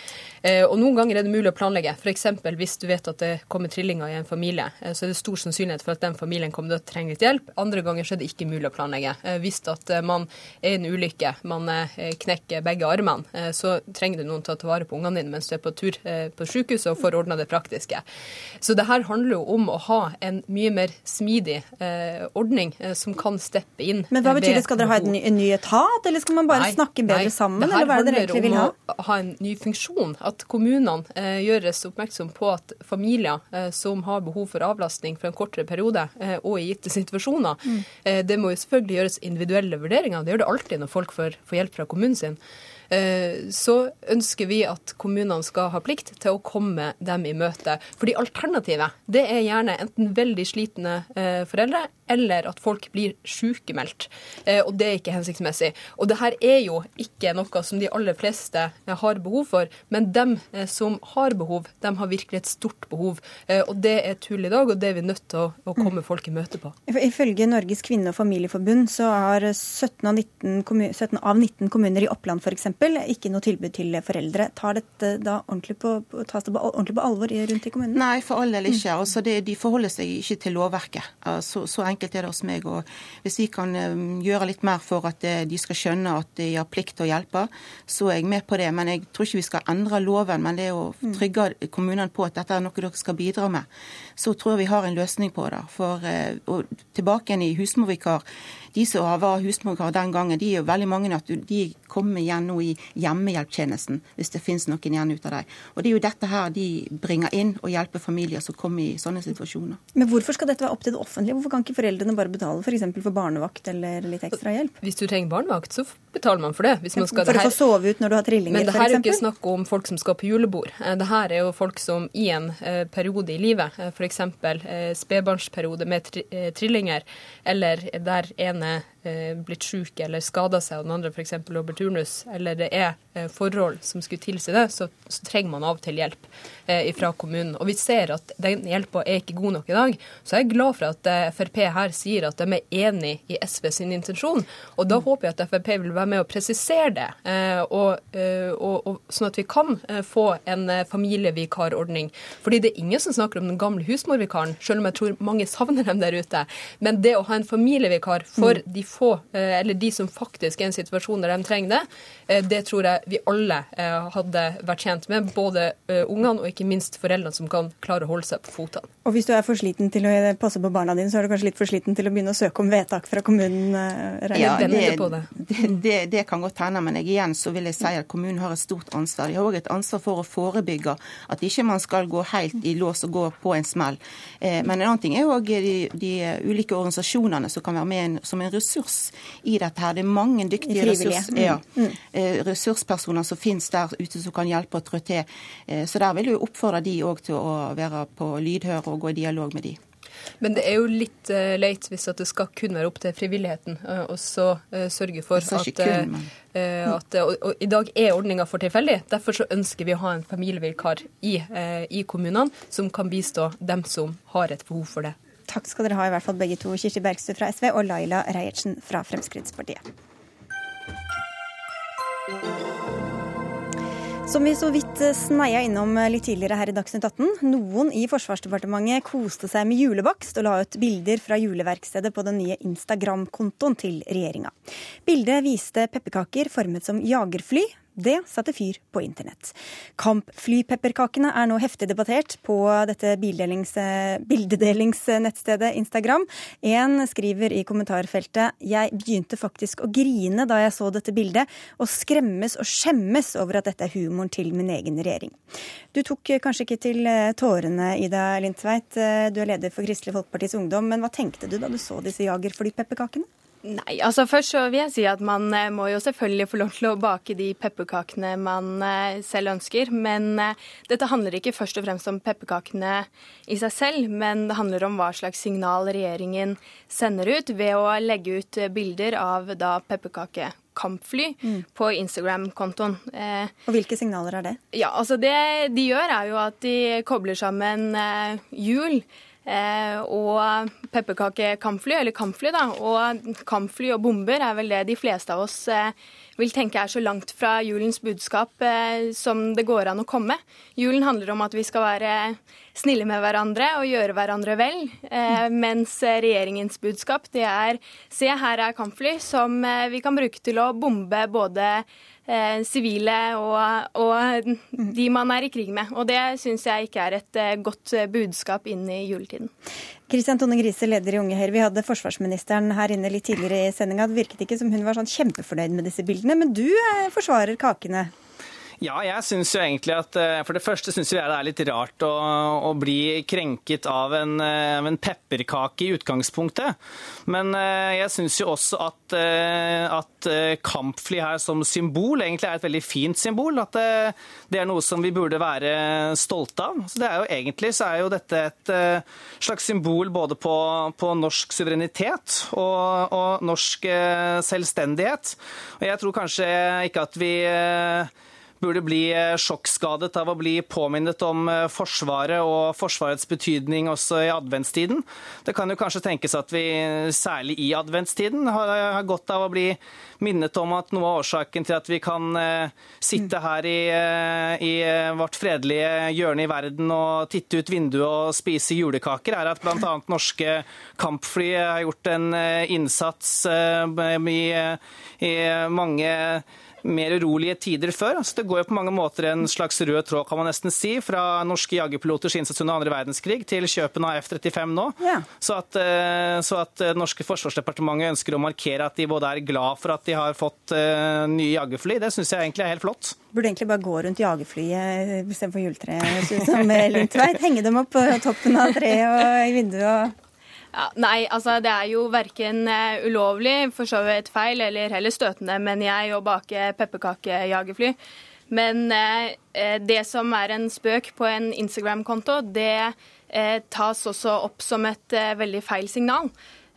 Og Noen ganger er det mulig å planlegge. F.eks. hvis du vet at det kommer trillinger i en familie, så er det stor sannsynlighet for at den familien kommer til å trenge litt hjelp. Andre ganger så er det ikke mulig å planlegge. Hvis at man er i en ulykke, man knekker begge armene, så trenger du noen til å ta vare på ungene dine mens du er på tur på sykehuset og får ordna det praktiske. Så det her handler jo om å ha en mye mer smidig eh, ordning eh, som kan steppe inn. Men hva betyr det? Skal dere ha en ny, etat, eller skal man bare nei, snakke bedre nei, sammen? det dere ha? Handler om å ha en ny funksjon. At kommunene eh, gjøres oppmerksom på at familier eh, som har behov for avlastning for en kortere periode eh, og i gitte situasjoner, mm. Eh, det må jo selvfølgelig gjøres individuelle vurderinger. Det gjør det alltid når folk får, får hjelp fra kommunen sin. Eh, så ønsker vi at kommunene skal ha plikt til å komme dem i møte. Fordi alternativet det er gjerne enten veldig slitne eh, foreldre eller at folk blir sykemeldt. Eh, og det er ikke hensiktsmessig. Og det her er jo ikke noe som de aller fleste har behov for, men dem som har behov, dem har virkelig et stort behov. Og det er tull i dag, og det er vi nødt til å, å komme folk i møte på. Ifølge Norges kvinne- og familieforbund så har 17 av 19, 17 av 19 kommuner i Oppland f.eks ikke noe tilbud til foreldre. Tar dette da ordentlig på, tas det ordentlig på alvor rundt i kommunen? Nei, for all del ikke. Mm. Altså det, de forholder seg ikke til lovverket. Så, så, enkelt er det hos meg. Og hvis vi kan um, gjøre litt mer for at eh, de skal skjønne at de har plikt til å hjelpe, så er jeg med på det. Men jeg tror ikke vi skal endre loven, men det er å mm. trygge kommunene på at dette er noe dere skal bidra med. Så tror jeg vi har en løsning på det. For eh, og tilbake igjen i husmorvikar de som var husmorvikar den gangen, de er jo veldig mange at de kommer igjen nå i hjemmehjelptjenesten, hvis det finnes noen igjen ut av dem. Og Det er jo dette her de bringer inn og hjelper familier som kommer i sånne situasjoner. Men hvorfor skal dette være opp til det offentlige? Hvorfor kan ikke foreldrene bare betale f.eks. For, for barnevakt eller litt ekstra hjelp? Hvis du trenger barnevakt, så betaler man for det. Man skal, for å få sove ut når du har trillinger, Men det her er jo ikke snakk om folk som skal på julebord. Eh, det her er jo folk som i en eh, periode i livet, eh, f.eks. Eh, spedbarnsperiode med tri eh, trillinger, eller der ene blitt syk eller skada seg, og den andre f.eks. på turnus, eller det er eh, forhold som skulle tilsi det, så, så, trenger man av og til hjelp eh, fra kommunen. Og vi ser at den hjelpa er ikke god nok i dag. Så jeg er glad for at eh, Frp her sier at de er enig i SV sin intensjon. Og da håper jeg at Frp vil være med å presisere det, eh, og, eh, og, og, sånn at vi kan få en familievikarordning. Fordi det er ingen som snakker om den gamle husmorvikaren, selv om jeg tror mange savner dem der ute. Men det å ha en familievikar for mm. de få, eh, eller de som faktisk er i en situasjon der de trenger det, eh, det tror jeg vi alle eh, hadde vært tjent med. Både ungene og ikke minst foreldrene som kan klare å holde seg på fotene. Og hvis du er for sliten til å passe på barna dine, så er du kanskje litt for sliten til å begynne å søke om vedtak fra kommunen? Ja, det, det, det, det, kan godt hende, men igjen så vil jeg si at kommunen har et stort ansvar. De har òg et ansvar for å forebygge at ikke man skal gå helt i lås og gå på en smell. Men en annen ting er òg de, de ulike organisasjonene som kan være med som en ressurs ressurs i dette her. Det er mange dyktige ressurs, ja, mm. mm. Eh, ressurspersoner som finnes der ute som kan hjelpe og trå til. Eh, så der vil vi oppfordre de òg til å være på lydhør og gå i dialog med de. Men det er jo litt uh, leit hvis at det skal kun være opp til frivilligheten uh, og så uh, sørge for at, kun, at og, og, I dag er ordninga for tilfeldig. Derfor så ønsker vi å ha en familievikar i, i kommunene som kan bistå dem som har et behov for det. Takk skal dere ha, i hvert fall begge to. Kirsti Bergstø fra SV og Laila Reiertsen fra Fremskrittspartiet. Som vi så vidt sneia innom litt tidligere her i Dagsnytt 18. Noen i Forsvarsdepartementet koste seg med julebakst og la ut bilder fra juleverkstedet på den nye Instagram-kontoen til regjeringa. Bildet viste pepperkaker formet som jagerfly, det satte fyr på internett. Kampflypepperkakene er nå heftig debattert på dette bildedelingsnettstedet Instagram. En skriver i kommentarfeltet jeg begynte faktisk å grine da jeg så dette bildet, og skremmes og skjemmes over at dette er humoren til min egen regjering. Du tok kanskje ikke til eh, tårene, Ida Lindtveit. Du er leder for Kristelig Folkepartis Ungdom. Men hva tenkte du da du så disse jagerflypepperkakene? Nei, altså først så vil jeg si at man eh, må jo selvfølgelig få lov til å bake de pepperkakene man eh, selv ønsker. Men eh, dette handler ikke først og fremst om pepperkakene i seg selv, men det handler om hva slags signal regjeringen sender ut ved å legge ut bilder av da pepperkakekampfly mm. på Instagram-kontoen. Eh, og Hvilke signaler er det? Ja, altså Det de gjør, er jo at de kobler sammen eh, jul Eh, og pepperkakekampfly, eller kampfly, da. Og kampfly og bomber er vel det de fleste av oss eh, vil tenke er så langt fra julens budskap eh, som det går an å komme. Julen handler om at vi skal være snille med hverandre og gjøre hverandre vel. Mens regjeringens budskap det er se her er kampfly som vi kan bruke til å bombe både Eh, sivile og, og, de man er i krig med. Og det syns jeg ikke er et eh, godt budskap inn i juletiden. Kristian Tone Grise, leder i Unge Høyre. Vi hadde forsvarsministeren her inne litt tidligere i sendinga. Det virket ikke som hun var sånn kjempefornøyd med disse bildene, men du eh, forsvarer kakene? Ja, jeg syns jo egentlig at eh, For det første syns jeg det er litt rart å, å bli krenket av en, eh, en, pepperkake i utgangspunktet. Men eh, jeg syns jo også at, at, kampfly her som symbol egentlig er et veldig fint symbol. At det, det er noe som vi burde være stolte av. Så det er jo Egentlig så er jo dette et slags symbol både på, på norsk suverenitet og, og norsk selvstendighet. Og jeg tror kanskje ikke at vi burde bli eh, sjokkskadet av å bli påminnet om eh, Forsvaret og Forsvarets betydning også i adventstiden. Det kan jo kanskje tenkes at vi særlig i adventstiden har godt av å bli minnet om at noe av årsaken til at vi kan eh, sitte her i, i vårt fredelige hjørne i verden og titte ut vinduet og spise julekaker, er at bl.a. norske kampfly har gjort en innsats i, i mange mer urolige tider før. Altså, det går jo på mange måter en slags rød tråd, kan man nesten si, fra norske jagerpiloters innsats under andre verdenskrig til kjøpen av F-35 nå. Ja. Så, at, eh, så at det norske forsvarsdepartementet ønsker å markere at de både er glad for at de har fått uh, nye jagerfly, det syns jeg egentlig er helt flott. Burde egentlig bare gå rundt jagerflyet istedenfor juletreet? Henge dem opp på toppen av treet og i vinduet og ja, nei, altså det er jo verken uh, ulovlig, for så vidt feil, eller heller støtende, mener jeg, å bake pepperkakejagerfly. Men eh, det som er en spøk på en Instagram-konto, det eh, tas også opp som et veldig feil signal.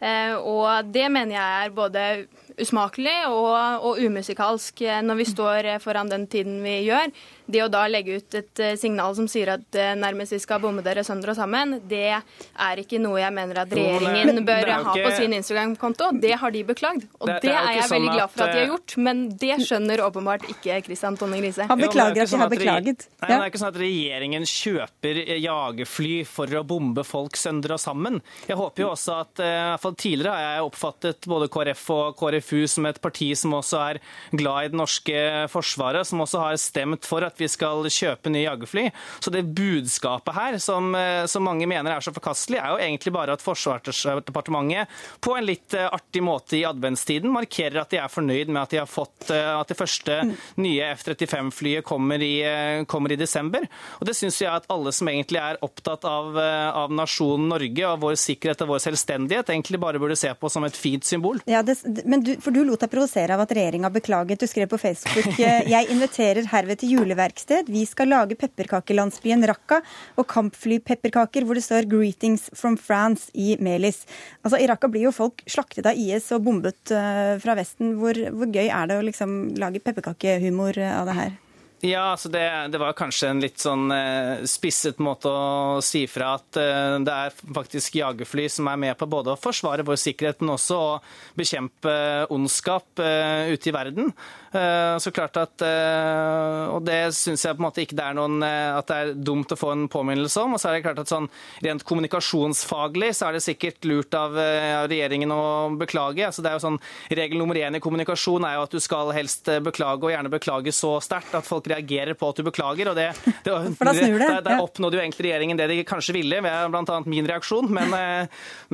Og det mener jeg er både usmakelig og, og, umusikalsk når vi står foran den tiden vi gjør det å da legge ut et eh, signal som sier at eh, nærmest vi skal bomme dere sønder og sammen, det er ikke noe jeg mener at regjeringen bør ikke... ha på sin Instagram-konto. Det har de beklagd. Og det, det, det er, er jeg veldig sånn glad for at de har eh, gjort, men det skjønner åpenbart ikke Kristian Tonning Riise. Han beklager at de sånn har beklaget. Nei, Det er ikke sånn at regjeringen kjøper jagerfly for å bombe folk sønder og sammen. Jeg håper jo også at i hvert fall tidligere har jeg oppfattet både KrF og KrFU som et parti som også er glad i det norske forsvaret, som også har stemt for at at vi skal kjøpe nye jagerfly. Så det budskapet her, som, eh, som, mange mener er så forkastelig, er jo egentlig bare at Forsvarsdepartementet på en litt eh, artig måte i adventstiden markerer at de er fornøyd med at de har fått eh, at det første nye F-35-flyet kommer, kommer, i desember. Og det syns jeg at alle som egentlig er opptatt av, av nasjonen Norge og vår sikkerhet og vår selvstendighet, egentlig bare burde se på som et fint symbol. Ja, det, men du, for du lot deg provosere av at regjeringa beklaget. Du skrev på Facebook [LAUGHS] jeg inviterer herved til juleverk verksted. Vi skal lage pepperkakelandsbyen Raqqa og kampflypepperkaker hvor det står 'Greetings from France' i Melis. Altså, I Raqqa blir jo folk slaktet av IS og bombet uh, fra Vesten. Hvor, hvor, gøy er det å liksom lage pepperkakehumor av det her? Ja, altså det, det, var kanskje en litt sånn eh, spisset måte å si fra at eh, det er faktisk jagerfly som er med på både å forsvare vår sikkerhet, men også å bekjempe ondskap eh, ute i verden. Så klart at, Og det syns jeg på en måte ikke det er noen, at det er dumt å få en påminnelse om. Og så er det klart at sånn rent kommunikasjonsfaglig så er det sikkert lurt av regjeringen å beklage. Altså det er jo sånn, Regel nummer én i kommunikasjon er jo at du skal helst beklage, og gjerne beklage så sterkt at folk reagerer på at du beklager. og det, det, [LAUGHS] det, det [LAUGHS] Der oppnådde jo egentlig regjeringen det de kanskje ville, ved bl.a. min reaksjon. Men,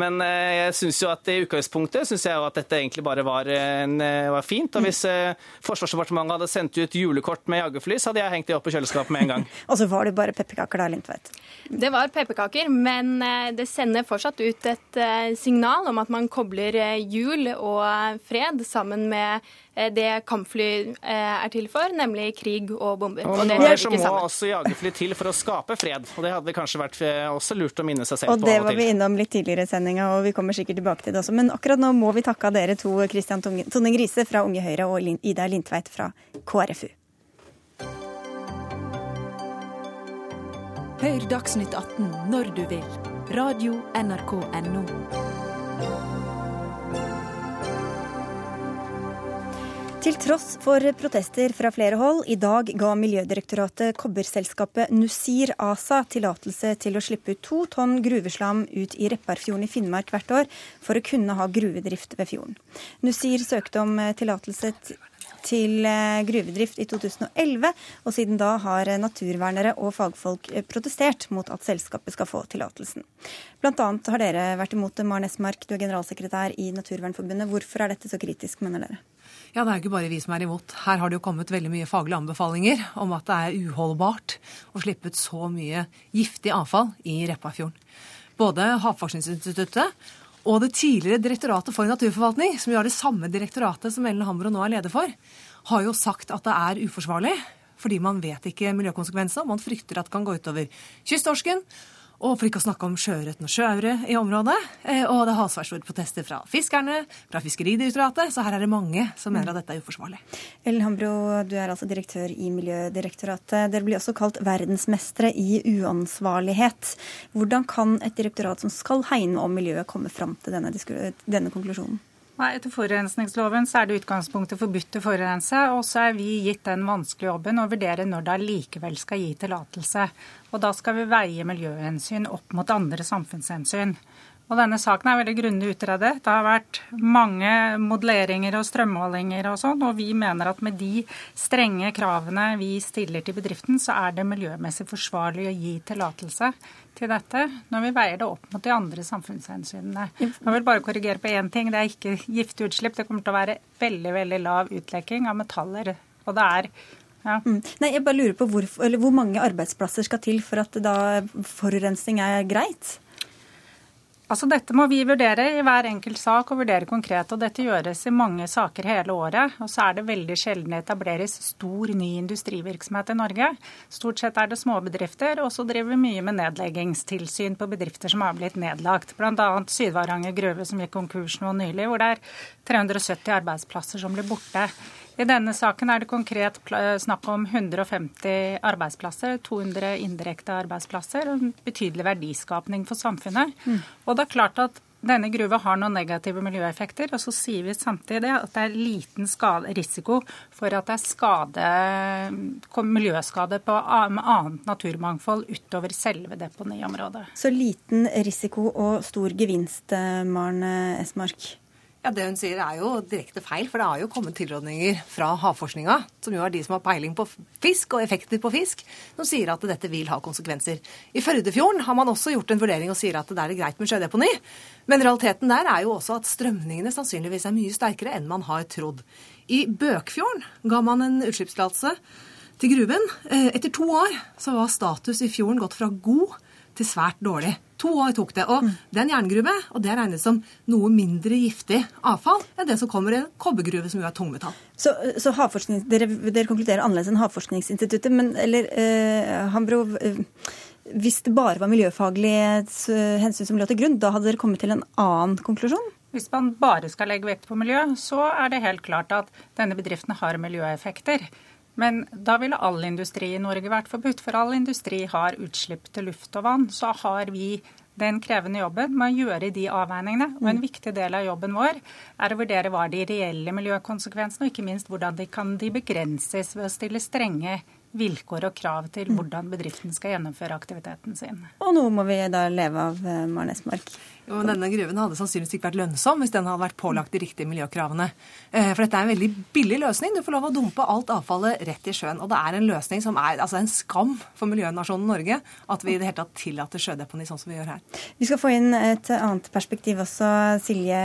men jeg syns jo at i utgangspunktet synes jeg jo at dette egentlig bare var, en, var fint. og Hvis Forsvarsdepartementet hadde sendt ut julekort med jagerfly, så hadde jeg hengt det opp på kjøleskapet med en gang. [LAUGHS] og så var det bare pepperkaker da, Lindtveit? Det var pepperkaker, men det sender fortsatt ut et signal om at man kobler jul og fred sammen med det kampfly er til for, nemlig krig og bomber. Og, og det hører ikke sammen. må også jagerfly til for å skape fred, og det hadde kanskje vært også lurt å minne seg selv og på. Og det var vi innom litt tidligere i sendinga, og vi kommer sikkert tilbake til det også. Men akkurat nå må vi takke av dere to, Kristian Tone Grise fra Unge Høyre og Ida Lindtveit fra KrFU. Hør Dagsnytt 18 når du vil. Radio NRK Radio.nrk.no. Til tross for protester fra flere hold, i dag ga Miljødirektoratet kobberselskapet Nussir ASA tillatelse til å slippe ut to tonn gruveslam ut i Repparfjorden i Finnmark hvert år, for å kunne ha gruvedrift ved fjorden. Nussir søkte om tillatelse til eh, gruvedrift i 2011, og siden da har naturvernere og fagfolk eh, protestert mot at selskapet skal få tillatelsen. Blant annet har dere vært imot det. Maren Esmark, du er generalsekretær i Naturvernforbundet. Hvorfor er dette så kritisk, mener dere? Ja, Det er jo ikke bare vi som er imot. Her har det jo kommet veldig mye faglige anbefalinger om at det er uholdbart å slippe ut så mye giftig avfall i Repparfjorden. Både Havforskningsinstituttet og det tidligere Direktoratet for naturforvaltning, som jo er det samme direktoratet som Ellen Hambro nå er leder for, har jo sagt at det er uforsvarlig. Fordi man vet ikke miljøkonsekvensene, man frykter at det kan gå utover kysttorsken og for ikke å snakke om sjøørreten og sjøaure i området. Eh, og det har svært store protester fra fiskerne, fra Fiskeridirektoratet, så her er det mange som mener at dette er uforsvarlig. Ellen Hambro, du er altså direktør i Miljødirektoratet. Dere blir også kalt verdensmestere i uansvarlighet. Hvordan kan et direktorat som skal hegne om miljøet, komme fram til denne, denne konklusjonen? Nei, Etter forurensningsloven så er det utgangspunktet forbudt å forurense. Og så er vi gitt den vanskelige jobben å vurdere når det allikevel skal gi tillatelse. Og da skal vi veie miljøhensyn opp mot andre samfunnshensyn. Og denne saken er veldig grundig utredet. Det har vært mange modelleringer og strømmålinger og sånn, og vi mener at med de strenge kravene vi stiller til bedriften, så er det miljømessig forsvarlig å gi tillatelse til dette når vi veier det opp mot de andre samfunnshensynene. Jeg vil bare korrigere på én ting. Det er ikke giftig utslipp. Det kommer til å være veldig, veldig lav utlekking av metaller. Og det er ja. Mm. Nei, jeg bare lurer på hvor, hvor mange arbeidsplasser skal til for at da forurensning er greit? Altså Dette må vi vurdere i hver enkelt sak og vurdere konkret. og Dette gjøres i mange saker hele året. og Så er det veldig sjelden etableres stor ny industrivirksomhet i Norge. Stort sett er det småbedrifter, og så driver vi mye med nedleggingstilsyn på bedrifter som har blitt nedlagt. Bl.a. Sydvaranger gruve som gikk konkurs nå nylig, hvor det er 370 arbeidsplasser som blir borte. I denne saken er det konkret snakk om 150 arbeidsplasser, 200 indirekte arbeidsplasser og en betydelig verdiskapning for samfunnet. Mm. Og det er klart at denne gruva har noen negative miljøeffekter, og så sier vi samtidig at det er liten skade, risiko for at det er skade, miljøskade på annet naturmangfold utover selve deponiområdet. Så liten risiko og stor gevinst, eh, Maren Esmark? Ja, Det hun sier er jo direkte feil, for det har jo kommet tilrådninger fra havforskninga, som jo er de som har peiling på fisk og effekter på fisk, som sier at dette vil ha konsekvenser. I Førdefjorden har man også gjort en vurdering og sier at det er greit med sjødeponi. Men realiteten der er jo også at strømningene sannsynligvis er mye sterkere enn man har trodd. I Bøkfjorden ga man en utslippstillatelse til gruven. Eh, etter to år så var status i fjorden gått fra god til svært dårlig. To år tok det. Og det er en jerngruve, og det regnes som noe mindre giftig avfall enn det som kommer i en kobbergruve, som jo er tungmetall. Så, så dere, dere, konkluderer annerledes enn Havforskningsinstituttet, men eller eh, Hambro, eh, hvis det bare var miljøfaglige eh, hensyn som lå til grunn, da hadde dere kommet til en annen konklusjon? Hvis man bare skal legge vekt på miljø, så er det helt klart at denne bedriften har miljøeffekter. Men da ville all industri i Norge vært forbudt, for all industri har utslipp til luft og vann. Så har vi den krevende jobben med å gjøre de avveiningene. Og en viktig del av jobben vår er å vurdere hva de reelle miljøkonsekvensene, og ikke minst hvordan de kan de begrenses ved å stille strenge vilkår og krav til hvordan bedriften skal gjennomføre aktiviteten sin. Og nå må vi da leve av, eh, Jo, Denne gruven hadde sannsynligvis ikke vært lønnsom hvis den hadde vært pålagt de riktige miljøkravene. Eh, for dette er en veldig billig løsning. Du får lov å dumpe alt avfallet rett i sjøen. Og det er en løsning som er altså en skam for miljønasjonen Norge at vi i det hele tatt tillater sjødeponi sånn som vi gjør her. Vi skal få inn et annet perspektiv også. Silje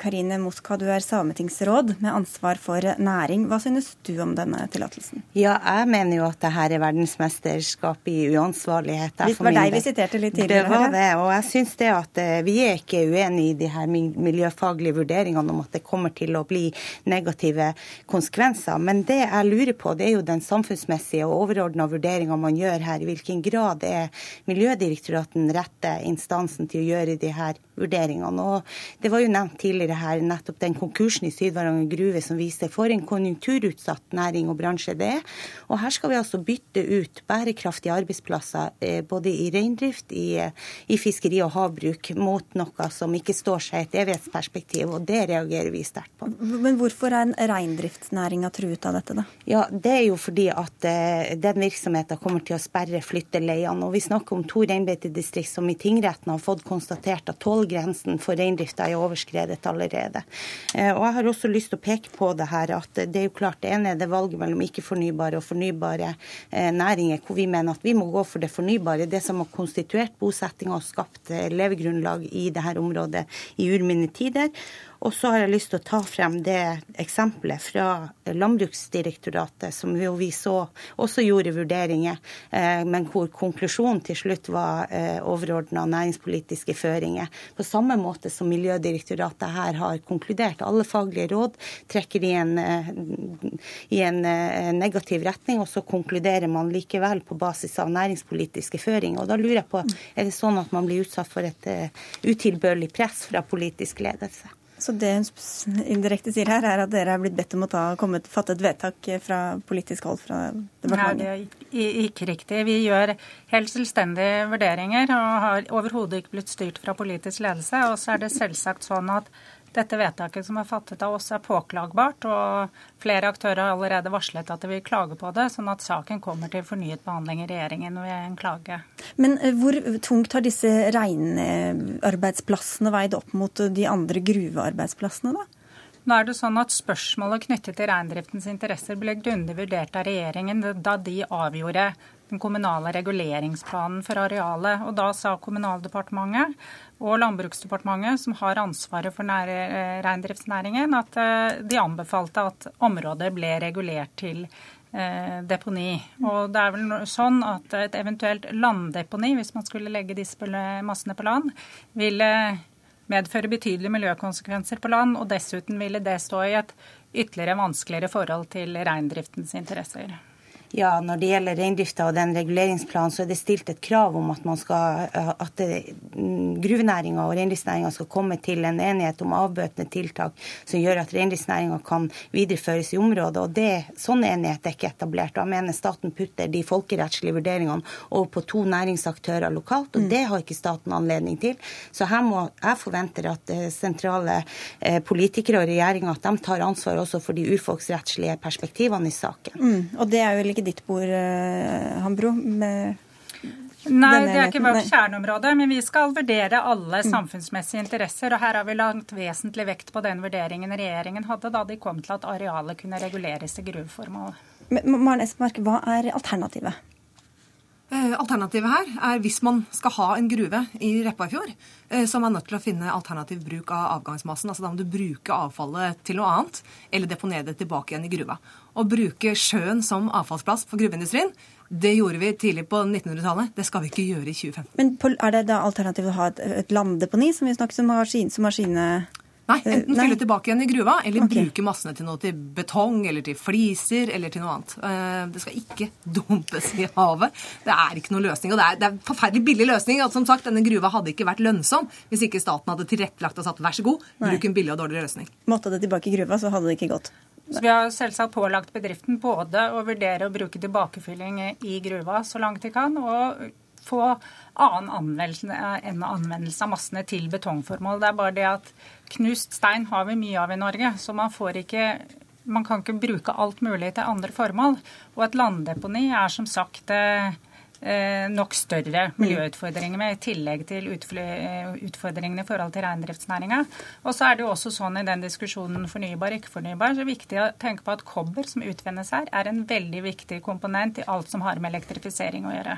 Karine Moska, du er sametingsråd med ansvar for næring. Hva synes du om denne tillatelsen? Ja, jeg mener jo at det her er verdensmesterskap i uansvarlighet. Det var deg vi siterte litt tidligere. Det var det, og jeg syns det at eh, vi er er ikke uenig i de her miljøfaglige vurderingene om at det kommer til å bli negative konsekvenser. Men det jeg lurer på, det er jo den samfunnsmessige og overordna vurderinga man gjør her. I hvilken grad er Miljødirektoratet den rette instansen til å gjøre de her vurderingene. Og det var jo nevnt tidligere her nettopp den konkursen i Sydvaranger gruve som viser for en konjunkturutsatt næring og bransje det er. Og her skal vi altså bytte ut bærekraftige arbeidsplasser eh, både i reindrift, i, i fiskeri og havbruk mot noe som ikke står seg i et evighetsperspektiv, og det reagerer vi sterkt på. Men hvorfor er reindriftsnæringa truet av dette, da? Ja, Det er jo fordi at uh, den virksomheten kommer til å sperre flytteleiene. Og vi snakker om to reinbeitedistrikt som i tingretten har fått konstatert at tollgrensen for reindrifta er overskredet allerede. Uh, og jeg har også lyst til å peke på det her at det er jo klart det ene er det valget mellom ikke-fornybare og fornybare uh, næringer, hvor vi mener at vi må gå for det fornybare, det som har konstituert bosettinga og skapt levegrunnlag i i dette området i urminne tider. Og så har jeg lyst til å ta frem det eksempelet fra Landbruksdirektoratet, som jo vi så også gjorde vurderinger, eh, men hvor konklusjonen til slutt var eh, overordna næringspolitiske føringer. På samme måte som Miljødirektoratet her har konkludert. Alle faglige råd trekker i en, eh, i en negativ retning, og så konkluderer man likevel på basis av næringspolitiske føringer. Og da lurer jeg på, er det sånn at man blir utsatt for et utilbørlig press fra politisk ledelse? Så det hun indirekte sier her, er at dere er blitt bedt om å ta, komme, fatte et vedtak fra politisk hold fra departementet? Nei, det er ikke riktig. Vi gjør helt selvstendige vurderinger og har overhodet ikke blitt styrt fra politisk ledelse. Og så er det selvsagt sånn at dette vedtaket som er fattet av oss, er påklagbart, og flere aktører har allerede varslet at de vil klage på det, sånn at saken kommer til fornyet behandling i regjeringen ved en klage. Men eh, hvor tungt har disse reinarbeidsplassene veid opp mot de andre gruvearbeidsplassene, da? Nå er det sånn at Spørsmålet knyttet til reindriftens interesser ble grundig vurdert av regjeringen da de avgjorde den kommunale reguleringsplanen for arealet. Og Da sa Kommunaldepartementet og Landbruksdepartementet, som har ansvaret for eh, reindriftsnæringen, at eh, de anbefalte at området ble regulert til eh, deponi. Og det er vel sånn at et eventuelt landdeponi, hvis man skulle legge disse massene på land, ville medføre betydelige miljøkonsekvenser på land, og dessuten ville det stå i et ytterligere vanskeligere forhold til reindriftens interesser. Ja, Når det gjelder reindrifta og den reguleringsplanen, så er det stilt et krav om at, man skal, eh, at mm, gruvenæringa og reindriftsnæringa skal komme til en enighet om avbøtende tiltak som gjør at reindriftsnæringa kan videreføres i området. og det, Sånn enighet er ikke etablert. Da mener Staten putter de folkerettslige vurderingene over på to næringsaktører lokalt, og mm. det har ikke staten anledning til. Så her må jeg forventer at eh, sentrale eh, politikere og regjeringa tar ansvar også for de urfolksrettslige perspektivene i saken. Mm, og det er jo ikke ditt bord, Hambro. Hambro? Nei, det er ikke vårt kjerneområde, men vi skal vurdere alle mm. samfunnsmessige interesser. og Her har vi lagt vesentlig vekt på den vurderingen regjeringen hadde da de kom til at arealet kunne reguleres til gruveformål. Maren Esmark, hva er alternativet? Eh, alternativet her er hvis man skal ha en gruve i Repparfjord, så så er man nødt til å finne alternativ bruk av avgangsmassen. Altså Da må du bruke avfallet til noe annet, eller deponere det tilbake igjen i gruva. Å bruke sjøen som avfallsplass for gruveindustrien, det gjorde vi tidlig på 1900-tallet. Det skal vi ikke gjøre i 2015. Men er det da alternativet å ha et, landdeponi, som vi snakker om, som har sine Nei, enten fylle tilbake igjen i gruva, eller okay. bruke massene til noe til betong, eller til fliser, eller til noe annet. Eh, det skal ikke dumpes i havet. Det er ikke noen løsning. Og det er, det er en forferdelig billig løsning. at som sagt, Denne gruva hadde ikke vært lønnsom hvis ikke staten hadde tilrettelagt og sagt vær så god, bruk en billig og dårlig løsning. Måtte det tilbake i gruva, så hadde det ikke gått. Så Vi har selvsagt pålagt bedriften både å vurdere å bruke tilbakefylling i gruva så langt de kan, og få annen anvendelse enn anvendelse av massene til betongformål. Det er bare det at knust stein har vi mye av i Norge, så man får ikke man kan ikke bruke alt mulig til andre formål. Og et landdeponi er som sagt eh, Eh, nok større mm. miljøutfordringer med, i tillegg til eh, utfordringene i forhold til reindriftsnæringa. Og så er det jo også sånn i den diskusjonen fornybar, ikke fornybar, så er det viktig å tenke på at kobber som utvinnes her, er en veldig viktig komponent i alt som har med elektrifisering å gjøre.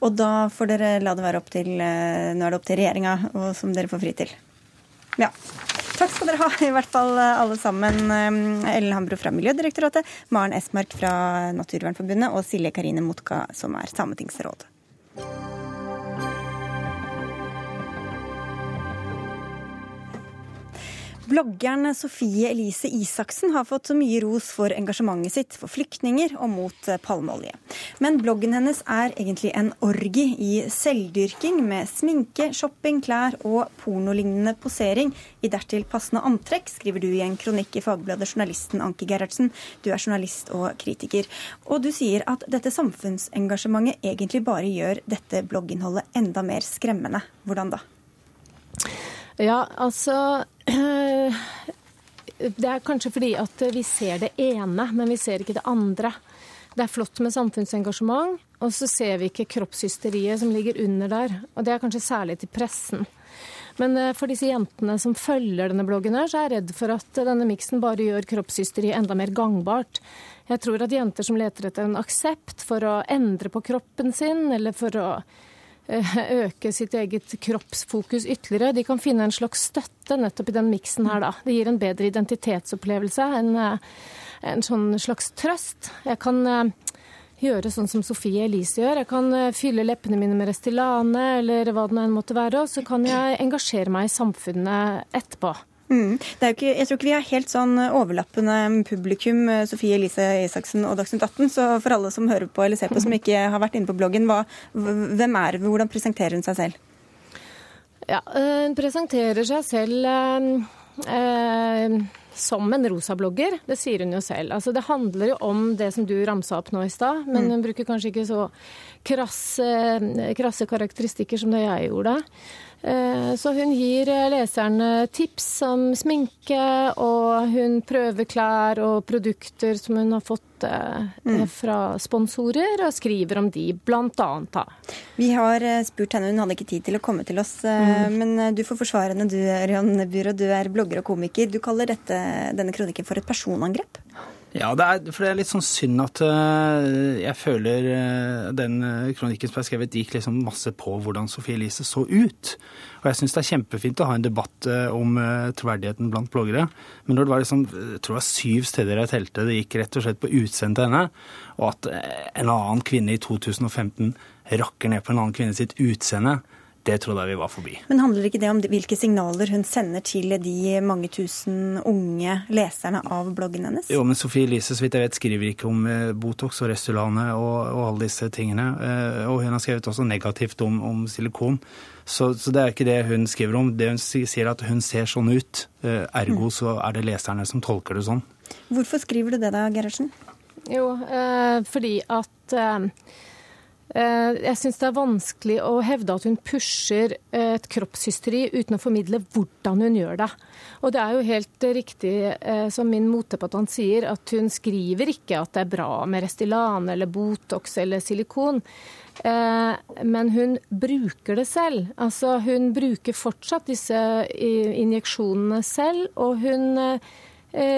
Og da får dere la det være opp til eh, Nå er det opp til regjeringa, som dere får fri til. Ja. Takk skal dere ha, i hvert fall alle sammen. Ellen Hambro fra Miljødirektoratet, Maren Esmark fra Naturvernforbundet og Silje Karine Motka, som er sametingsråd. Bloggeren Sofie Elise Isaksen har fått så mye ros for engasjementet sitt for flyktninger og mot eh, palmeolje. Men bloggen hennes er egentlig en orgi i selvdyrking med sminke, shopping, klær og pornolignende posering i dertil passende antrekk, skriver du i en kronikk i Fagbladet Journalisten Anki Gerhardsen. Du er journalist og kritiker. Og du sier at dette samfunnsengasjementet egentlig bare gjør dette blogginnholdet enda mer skremmende. Hvordan da? Ja, altså [CLEARS THROAT] Det er kanskje fordi at vi ser det ene, men vi ser ikke det andre. Det er flott med samfunnsengasjement, og så ser vi ikke kroppshysteriet som ligger under der. Og det er kanskje særlig til pressen. Men eh, for disse jentene som følger denne bloggen, her, så er jeg redd for at denne miksen bare gjør kroppshysteriet enda mer gangbart. Jeg tror at jenter som leter etter en aksept for å endre på kroppen sin, eller for å øke sitt eget kroppsfokus ytterligere. De kan finne en slags støtte nettopp i den miksen her, da. Det gir en bedre identitetsopplevelse, en, eh, en sånn slags trøst. Jeg kan eh, gjøre sånn som Sofie Elise gjør. Jeg kan fylle leppene mine med Restylane eller hva det nå enn måtte være, og så kan jeg engasjere meg i samfunnet etterpå. Mm. Ikke, jeg tror ikke vi har helt sånn overlappende publikum, eh, Sofie Elise Isaksen og Dagsnytt 18. Så for alle som hører på eller ser på som ikke har vært inne på bloggen, hva, hvem er hun, hvordan presenterer hun seg selv? Ja, eh, Hun presenterer seg selv eh, eh, som en rosablogger. Det sier hun jo selv. Altså, det handler jo om det som du ramsa opp nå i stad, men mm. hun bruker kanskje ikke så krasse, krasse karakteristikker som det jeg gjorde. Eh, så hun gir eh, leserne tips om sminke, og hun prøver klær og produkter som hun har fått eh, mm. fra sponsorer, og skriver om de, blant annet. Da. Vi har spurt henne, hun hadde ikke tid til å komme til oss, mm. men du får forsvare henne, du Ørjan Byrå, du er blogger og komiker. Du kaller dette, denne kronikken for et personangrep? Ja, det er, for det er litt sånn synd at uh, jeg føler uh, den kronikken som er skrevet, gikk liksom masse på hvordan Sofie Elise så ut. Og jeg syns det er kjempefint å ha en debatt om troverdigheten blant bloggere. Men når det var liksom, jeg tror det var syv steder jeg telte, det gikk rett og slett på utseendet til henne, og at en annen kvinne i 2015 rakker ned på en annen kvinne sitt utseende, det trodde jeg vi var forbi. Men handler ikke det om hvilke signaler hun sender til de mange tusen unge leserne av bloggen hennes? Jo, men Sofie Elise, så vidt jeg vet, skriver ikke om eh, Botox og Restylane og, og, alle disse tingene. Eh, og hun har skrevet også negativt om, om silikon. Så, så, det er ikke det hun skriver om. Det hun sier at hun ser sånn ut. Eh, ergo mm. så er det leserne som tolker det sånn. Hvorfor skriver du det da, Gerhardsen? Jo, eh, fordi at Eh, jeg syns det er vanskelig å hevde at hun pusher eh, et kroppshysteri uten å formidle hvordan hun gjør det. Og det er jo helt riktig eh, som min motdebattant sier, at hun skriver ikke at det er bra med Restylane eller Botox eller silikon. Men hun bruker det selv. Altså hun bruker fortsatt disse injeksjonene selv, og hun Eh,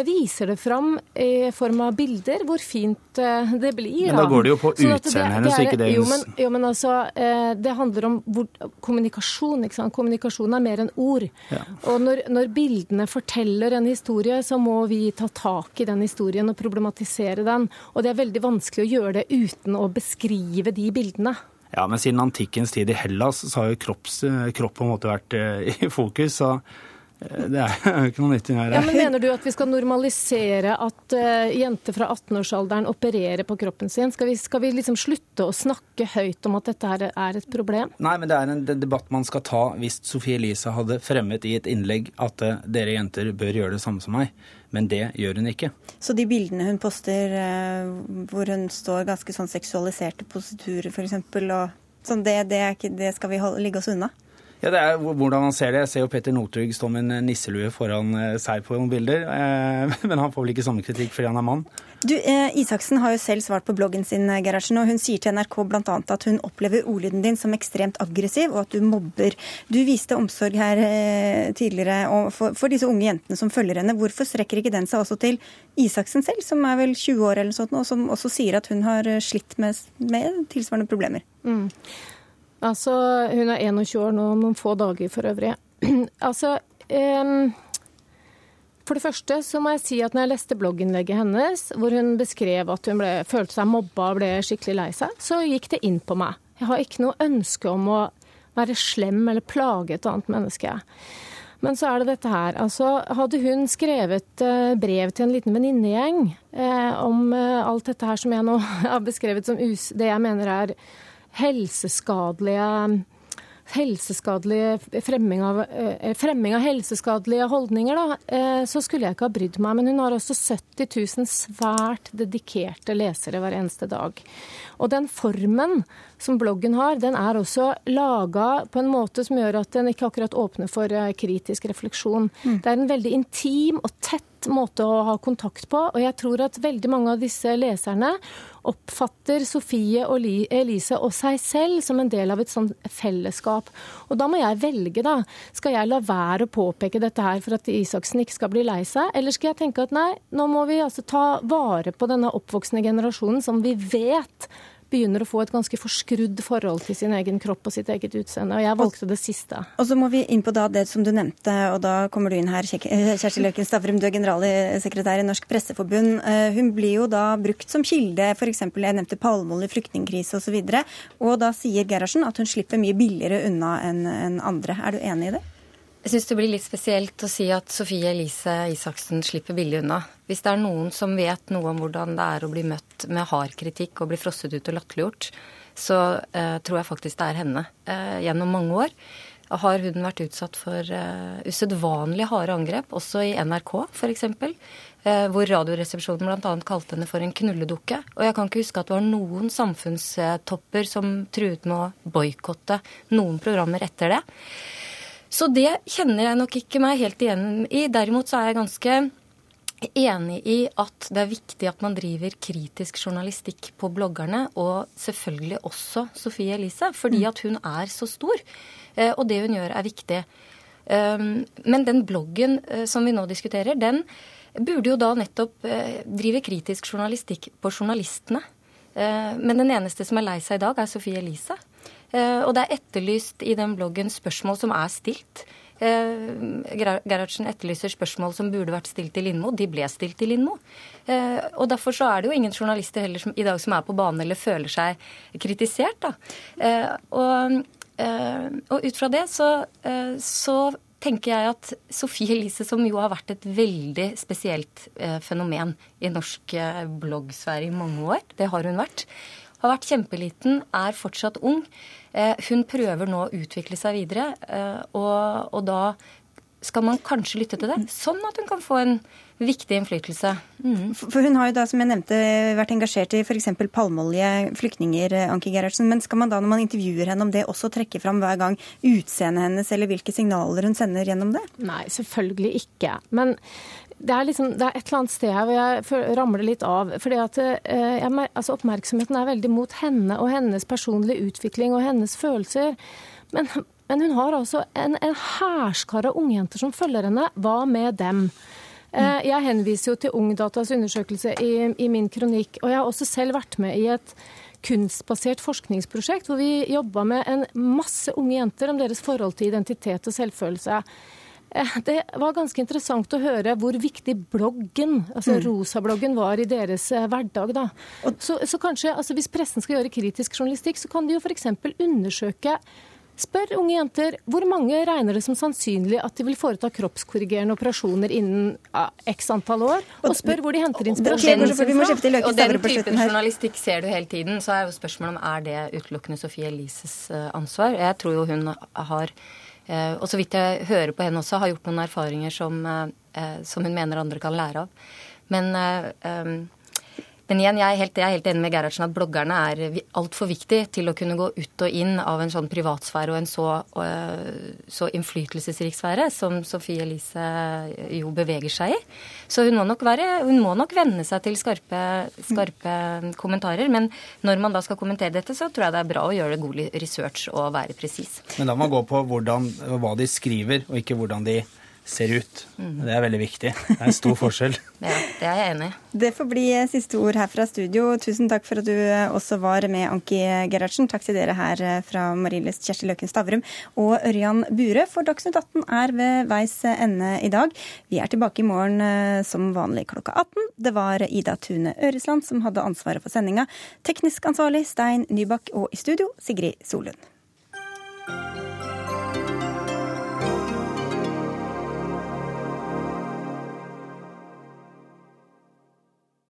viser det fram i form av bilder, hvor fint eh, det blir. Men da går det jo på utseendet hennes, ikke det jo men, jo, men altså, eh, det handler om hvor, kommunikasjon. ikke sant? Kommunikasjon er mer enn ord. Ja. Og når, når, bildene forteller en historie, så må vi ta tak i den historien og problematisere den. Og det er veldig vanskelig å gjøre det uten å beskrive de bildene. Ja, men siden antikkens tid i Hellas så har jo kropps, kropp på en måte vært [LAUGHS] i fokus. så det er jo [LAUGHS] ikke noe nytt i her. Ja, men Mener du at vi skal normalisere at uh, jenter fra 18-årsalderen opererer på kroppen sin? Skal vi, skal vi, liksom slutte å snakke høyt om at dette her er et problem? Nei, men det er en debatt man skal ta hvis Sofie Elise hadde fremmet i et innlegg at uh, dere jenter bør gjøre det samme som meg. Men det gjør hun ikke. Så de bildene hun poster uh, hvor hun står ganske sånn seksualiserte positurer f.eks., sånn, det, det, det skal vi holde, ligge oss unna? Ja, Det er hvordan han ser det. Jeg ser jo Petter Northug stå med en nisselue foran eh, seg på noen bilder. Eh, [LAUGHS] men han får vel ikke samme kritikk fordi han er mann. Du, eh, Isaksen har jo selv svart på bloggen sin, Gerhardsen, og hun sier til NRK bl.a. at hun opplever ordlyden din som ekstremt aggressiv, og at du mobber. Du viste omsorg her tidligere for, for, disse unge jentene som følger henne. Hvorfor strekker ikke den seg også til Isaksen selv, som er vel 20 år eller sånt, og som også sier at hun har slitt med, med tilsvarende problemer? Mm. Altså, hun er 21 år nå, noen få dager for øvrig. [CLEARS THROAT] altså um, For det første så må jeg si at når jeg leste blogginnlegget hennes, hvor hun beskrev at hun ble, følte seg mobba og ble skikkelig lei seg, så gikk det inn på meg. Jeg har ikke noe ønske om å være slem eller plage et annet menneske. Men så er det dette her. Altså, hadde hun skrevet uh, brev til en liten venninnegjeng eh, om uh, alt dette her som jeg nå [LAUGHS] har beskrevet som us det jeg mener er helseskadelige fremming av, eh, fremming av helseskadelige holdninger, da, eh, så skulle jeg ikke ha brydd meg. Men hun har også 70 000 svært dedikerte lesere hver eneste dag. Og den formen som bloggen har, den er også laga på en måte som gjør at den ikke akkurat åpner for eh, kritisk refleksjon. Mm. Det er en veldig intim og tett måte å ha kontakt på, og jeg tror at veldig mange av disse leserne oppfatter Sofie og Elise og seg selv som en del av et sånt fellesskap. Og da må jeg velge, da. Skal jeg la være å påpeke dette her for at Isaksen ikke skal bli lei seg, eller skal jeg tenke at nei, nå må vi altså ta vare på denne oppvoksende generasjonen som vi vet begynner å få et ganske forskrudd forhold til sin egen kropp og sitt eget utseende. Og jeg valgte det siste. Og så må vi inn på da det som du nevnte, og da kommer du inn her, eh, Kjersti Løken Stavrum, du er generalsekretær i Norsk Presseforbund. Eh, hun blir jo da brukt som kilde, f.eks. jeg nevnte palmeolje, flyktningkrise osv. Og, så og da sier Gerhardsen at hun slipper mye billigere unna enn andre. Er du enig i det? Jeg syns det blir litt spesielt å si at Sofie Elise Isaksen slipper billig unna. Hvis det er noen som vet noe om hvordan det er å bli møtt med hard kritikk og bli frosset ut og latterliggjort, så uh, tror jeg faktisk det er henne. Uh, gjennom mange år har hun vært utsatt for uh, usedvanlig harde angrep, også i NRK f.eks. Uh, hvor Radioresepsjonen bl.a. kalte henne for en knulledukke. Og jeg kan ikke huske at det var noen samfunnstopper som truet med å boikotte noen programmer etter det. Så det kjenner jeg nok ikke meg helt igjen i. Derimot så er jeg ganske enig i at det er viktig at man driver kritisk journalistikk på bloggerne, og selvfølgelig også Sofie Elise, fordi mm. at hun er så stor. Eh, og det hun gjør, er viktig. Um, men den bloggen eh, som vi nå diskuterer, den burde jo da nettopp eh, drive kritisk journalistikk på journalistene. Men den eneste som er lei seg i dag, er Sofie Elise. Eh, og det er etterlyst i den bloggen spørsmål som er stilt. Eh, Gerhardsen etterlyser spørsmål som burde vært stilt i Lindmo. De ble stilt i Lindmo. Eh, og derfor så er det jo ingen journalister heller som, i dag som er på banen eller føler seg kritisert. Da. Og, og ut fra det så, så tenker jeg at Sofie Elise, som jo har vært et veldig spesielt fenomen i norsk bloggsfære i mange år, det har hun vært, har vært kjempeliten, er fortsatt ung. Eh, hun prøver nå å utvikle seg videre, eh, og, og da skal man kanskje lytte til det, sånn at hun kan få en viktig innflytelse. Mm. For Hun har jo da, som jeg nevnte, vært engasjert i f.eks. palmeolje, flyktninger, Anki Gerhardsen. Men skal man da, når man intervjuer henne om det, også trekke fram hver gang utseendet hennes, eller hvilke signaler hun sender gjennom det? Nei, selvfølgelig ikke. Men det er, liksom, det er, et eller annet sted her hvor jeg ramler litt av. fordi at eh, jeg, altså Oppmerksomheten er veldig mot henne og hennes personlige utvikling og hennes følelser. Men, men hun har altså en, en hærskare av ungjenter som følger henne. Hva med dem? Eh, jeg henviser jo til Ungdatas undersøkelse i, i min kronikk. Og jeg har også selv vært med i et kunstbasert forskningsprosjekt hvor vi jobba med en masse unge jenter om deres forhold til identitet og selvfølelse. Eh, det var ganske interessant å høre hvor viktig bloggen, altså mm. rosabloggen, var i deres eh, hverdag. da. Så, så kanskje, altså Hvis pressen skal gjøre kritisk journalistikk, så kan de jo f.eks. undersøke Spør unge jenter hvor mange regner det som sannsynlig at de vil foreta kroppskorrigerende operasjoner innen ja, x antall år, og spør hvor de henter inspirasjon fra. Og den typen journalistikk ser du hele tiden. Så er jo spørsmålet om er det utelukkende Sofie Elises eh, ansvar. Jeg tror jo hun har Eh, og så vidt jeg hører på henne også, har gjort noen erfaringer som, eh, som hun mener andre kan lære av. Men, eh, Men igjen, jeg er helt, jeg er helt enig med Gerhardsen at bloggerne er altfor viktig til å kunne gå ut og inn av en sånn privatsfære og en så, så innflytelsesrik sfære som Sofie Elise jo beveger seg i. Så hun må nok, være, hun må nok venne seg til skarpe, skarpe kommentarer. Men når man da skal kommentere dette, så tror jeg det er bra å gjøre god research og være presis. Men da må man gå på hvordan, hva de skriver, og ikke hvordan de ser ut. Mm. Det er veldig viktig. Det er en stor forskjell. [LAUGHS] ja, det er jeg enig i. Det får bli siste ord her fra studio. Tusen takk for at du også var med, Anki Gerhardsen. Takk til dere her fra Marienlyst, Kjersti Løken Stavrum og Ørjan Bure. For Dagsnytt 18 er ved veis ende i dag. Vi er tilbake i morgen eh, som vanlig klokka 18. Det var Ida Tune Øresland som hadde ansvaret for sendinga. Teknisk ansvarlig Stein Nybakk og i studio Sigrid Solund.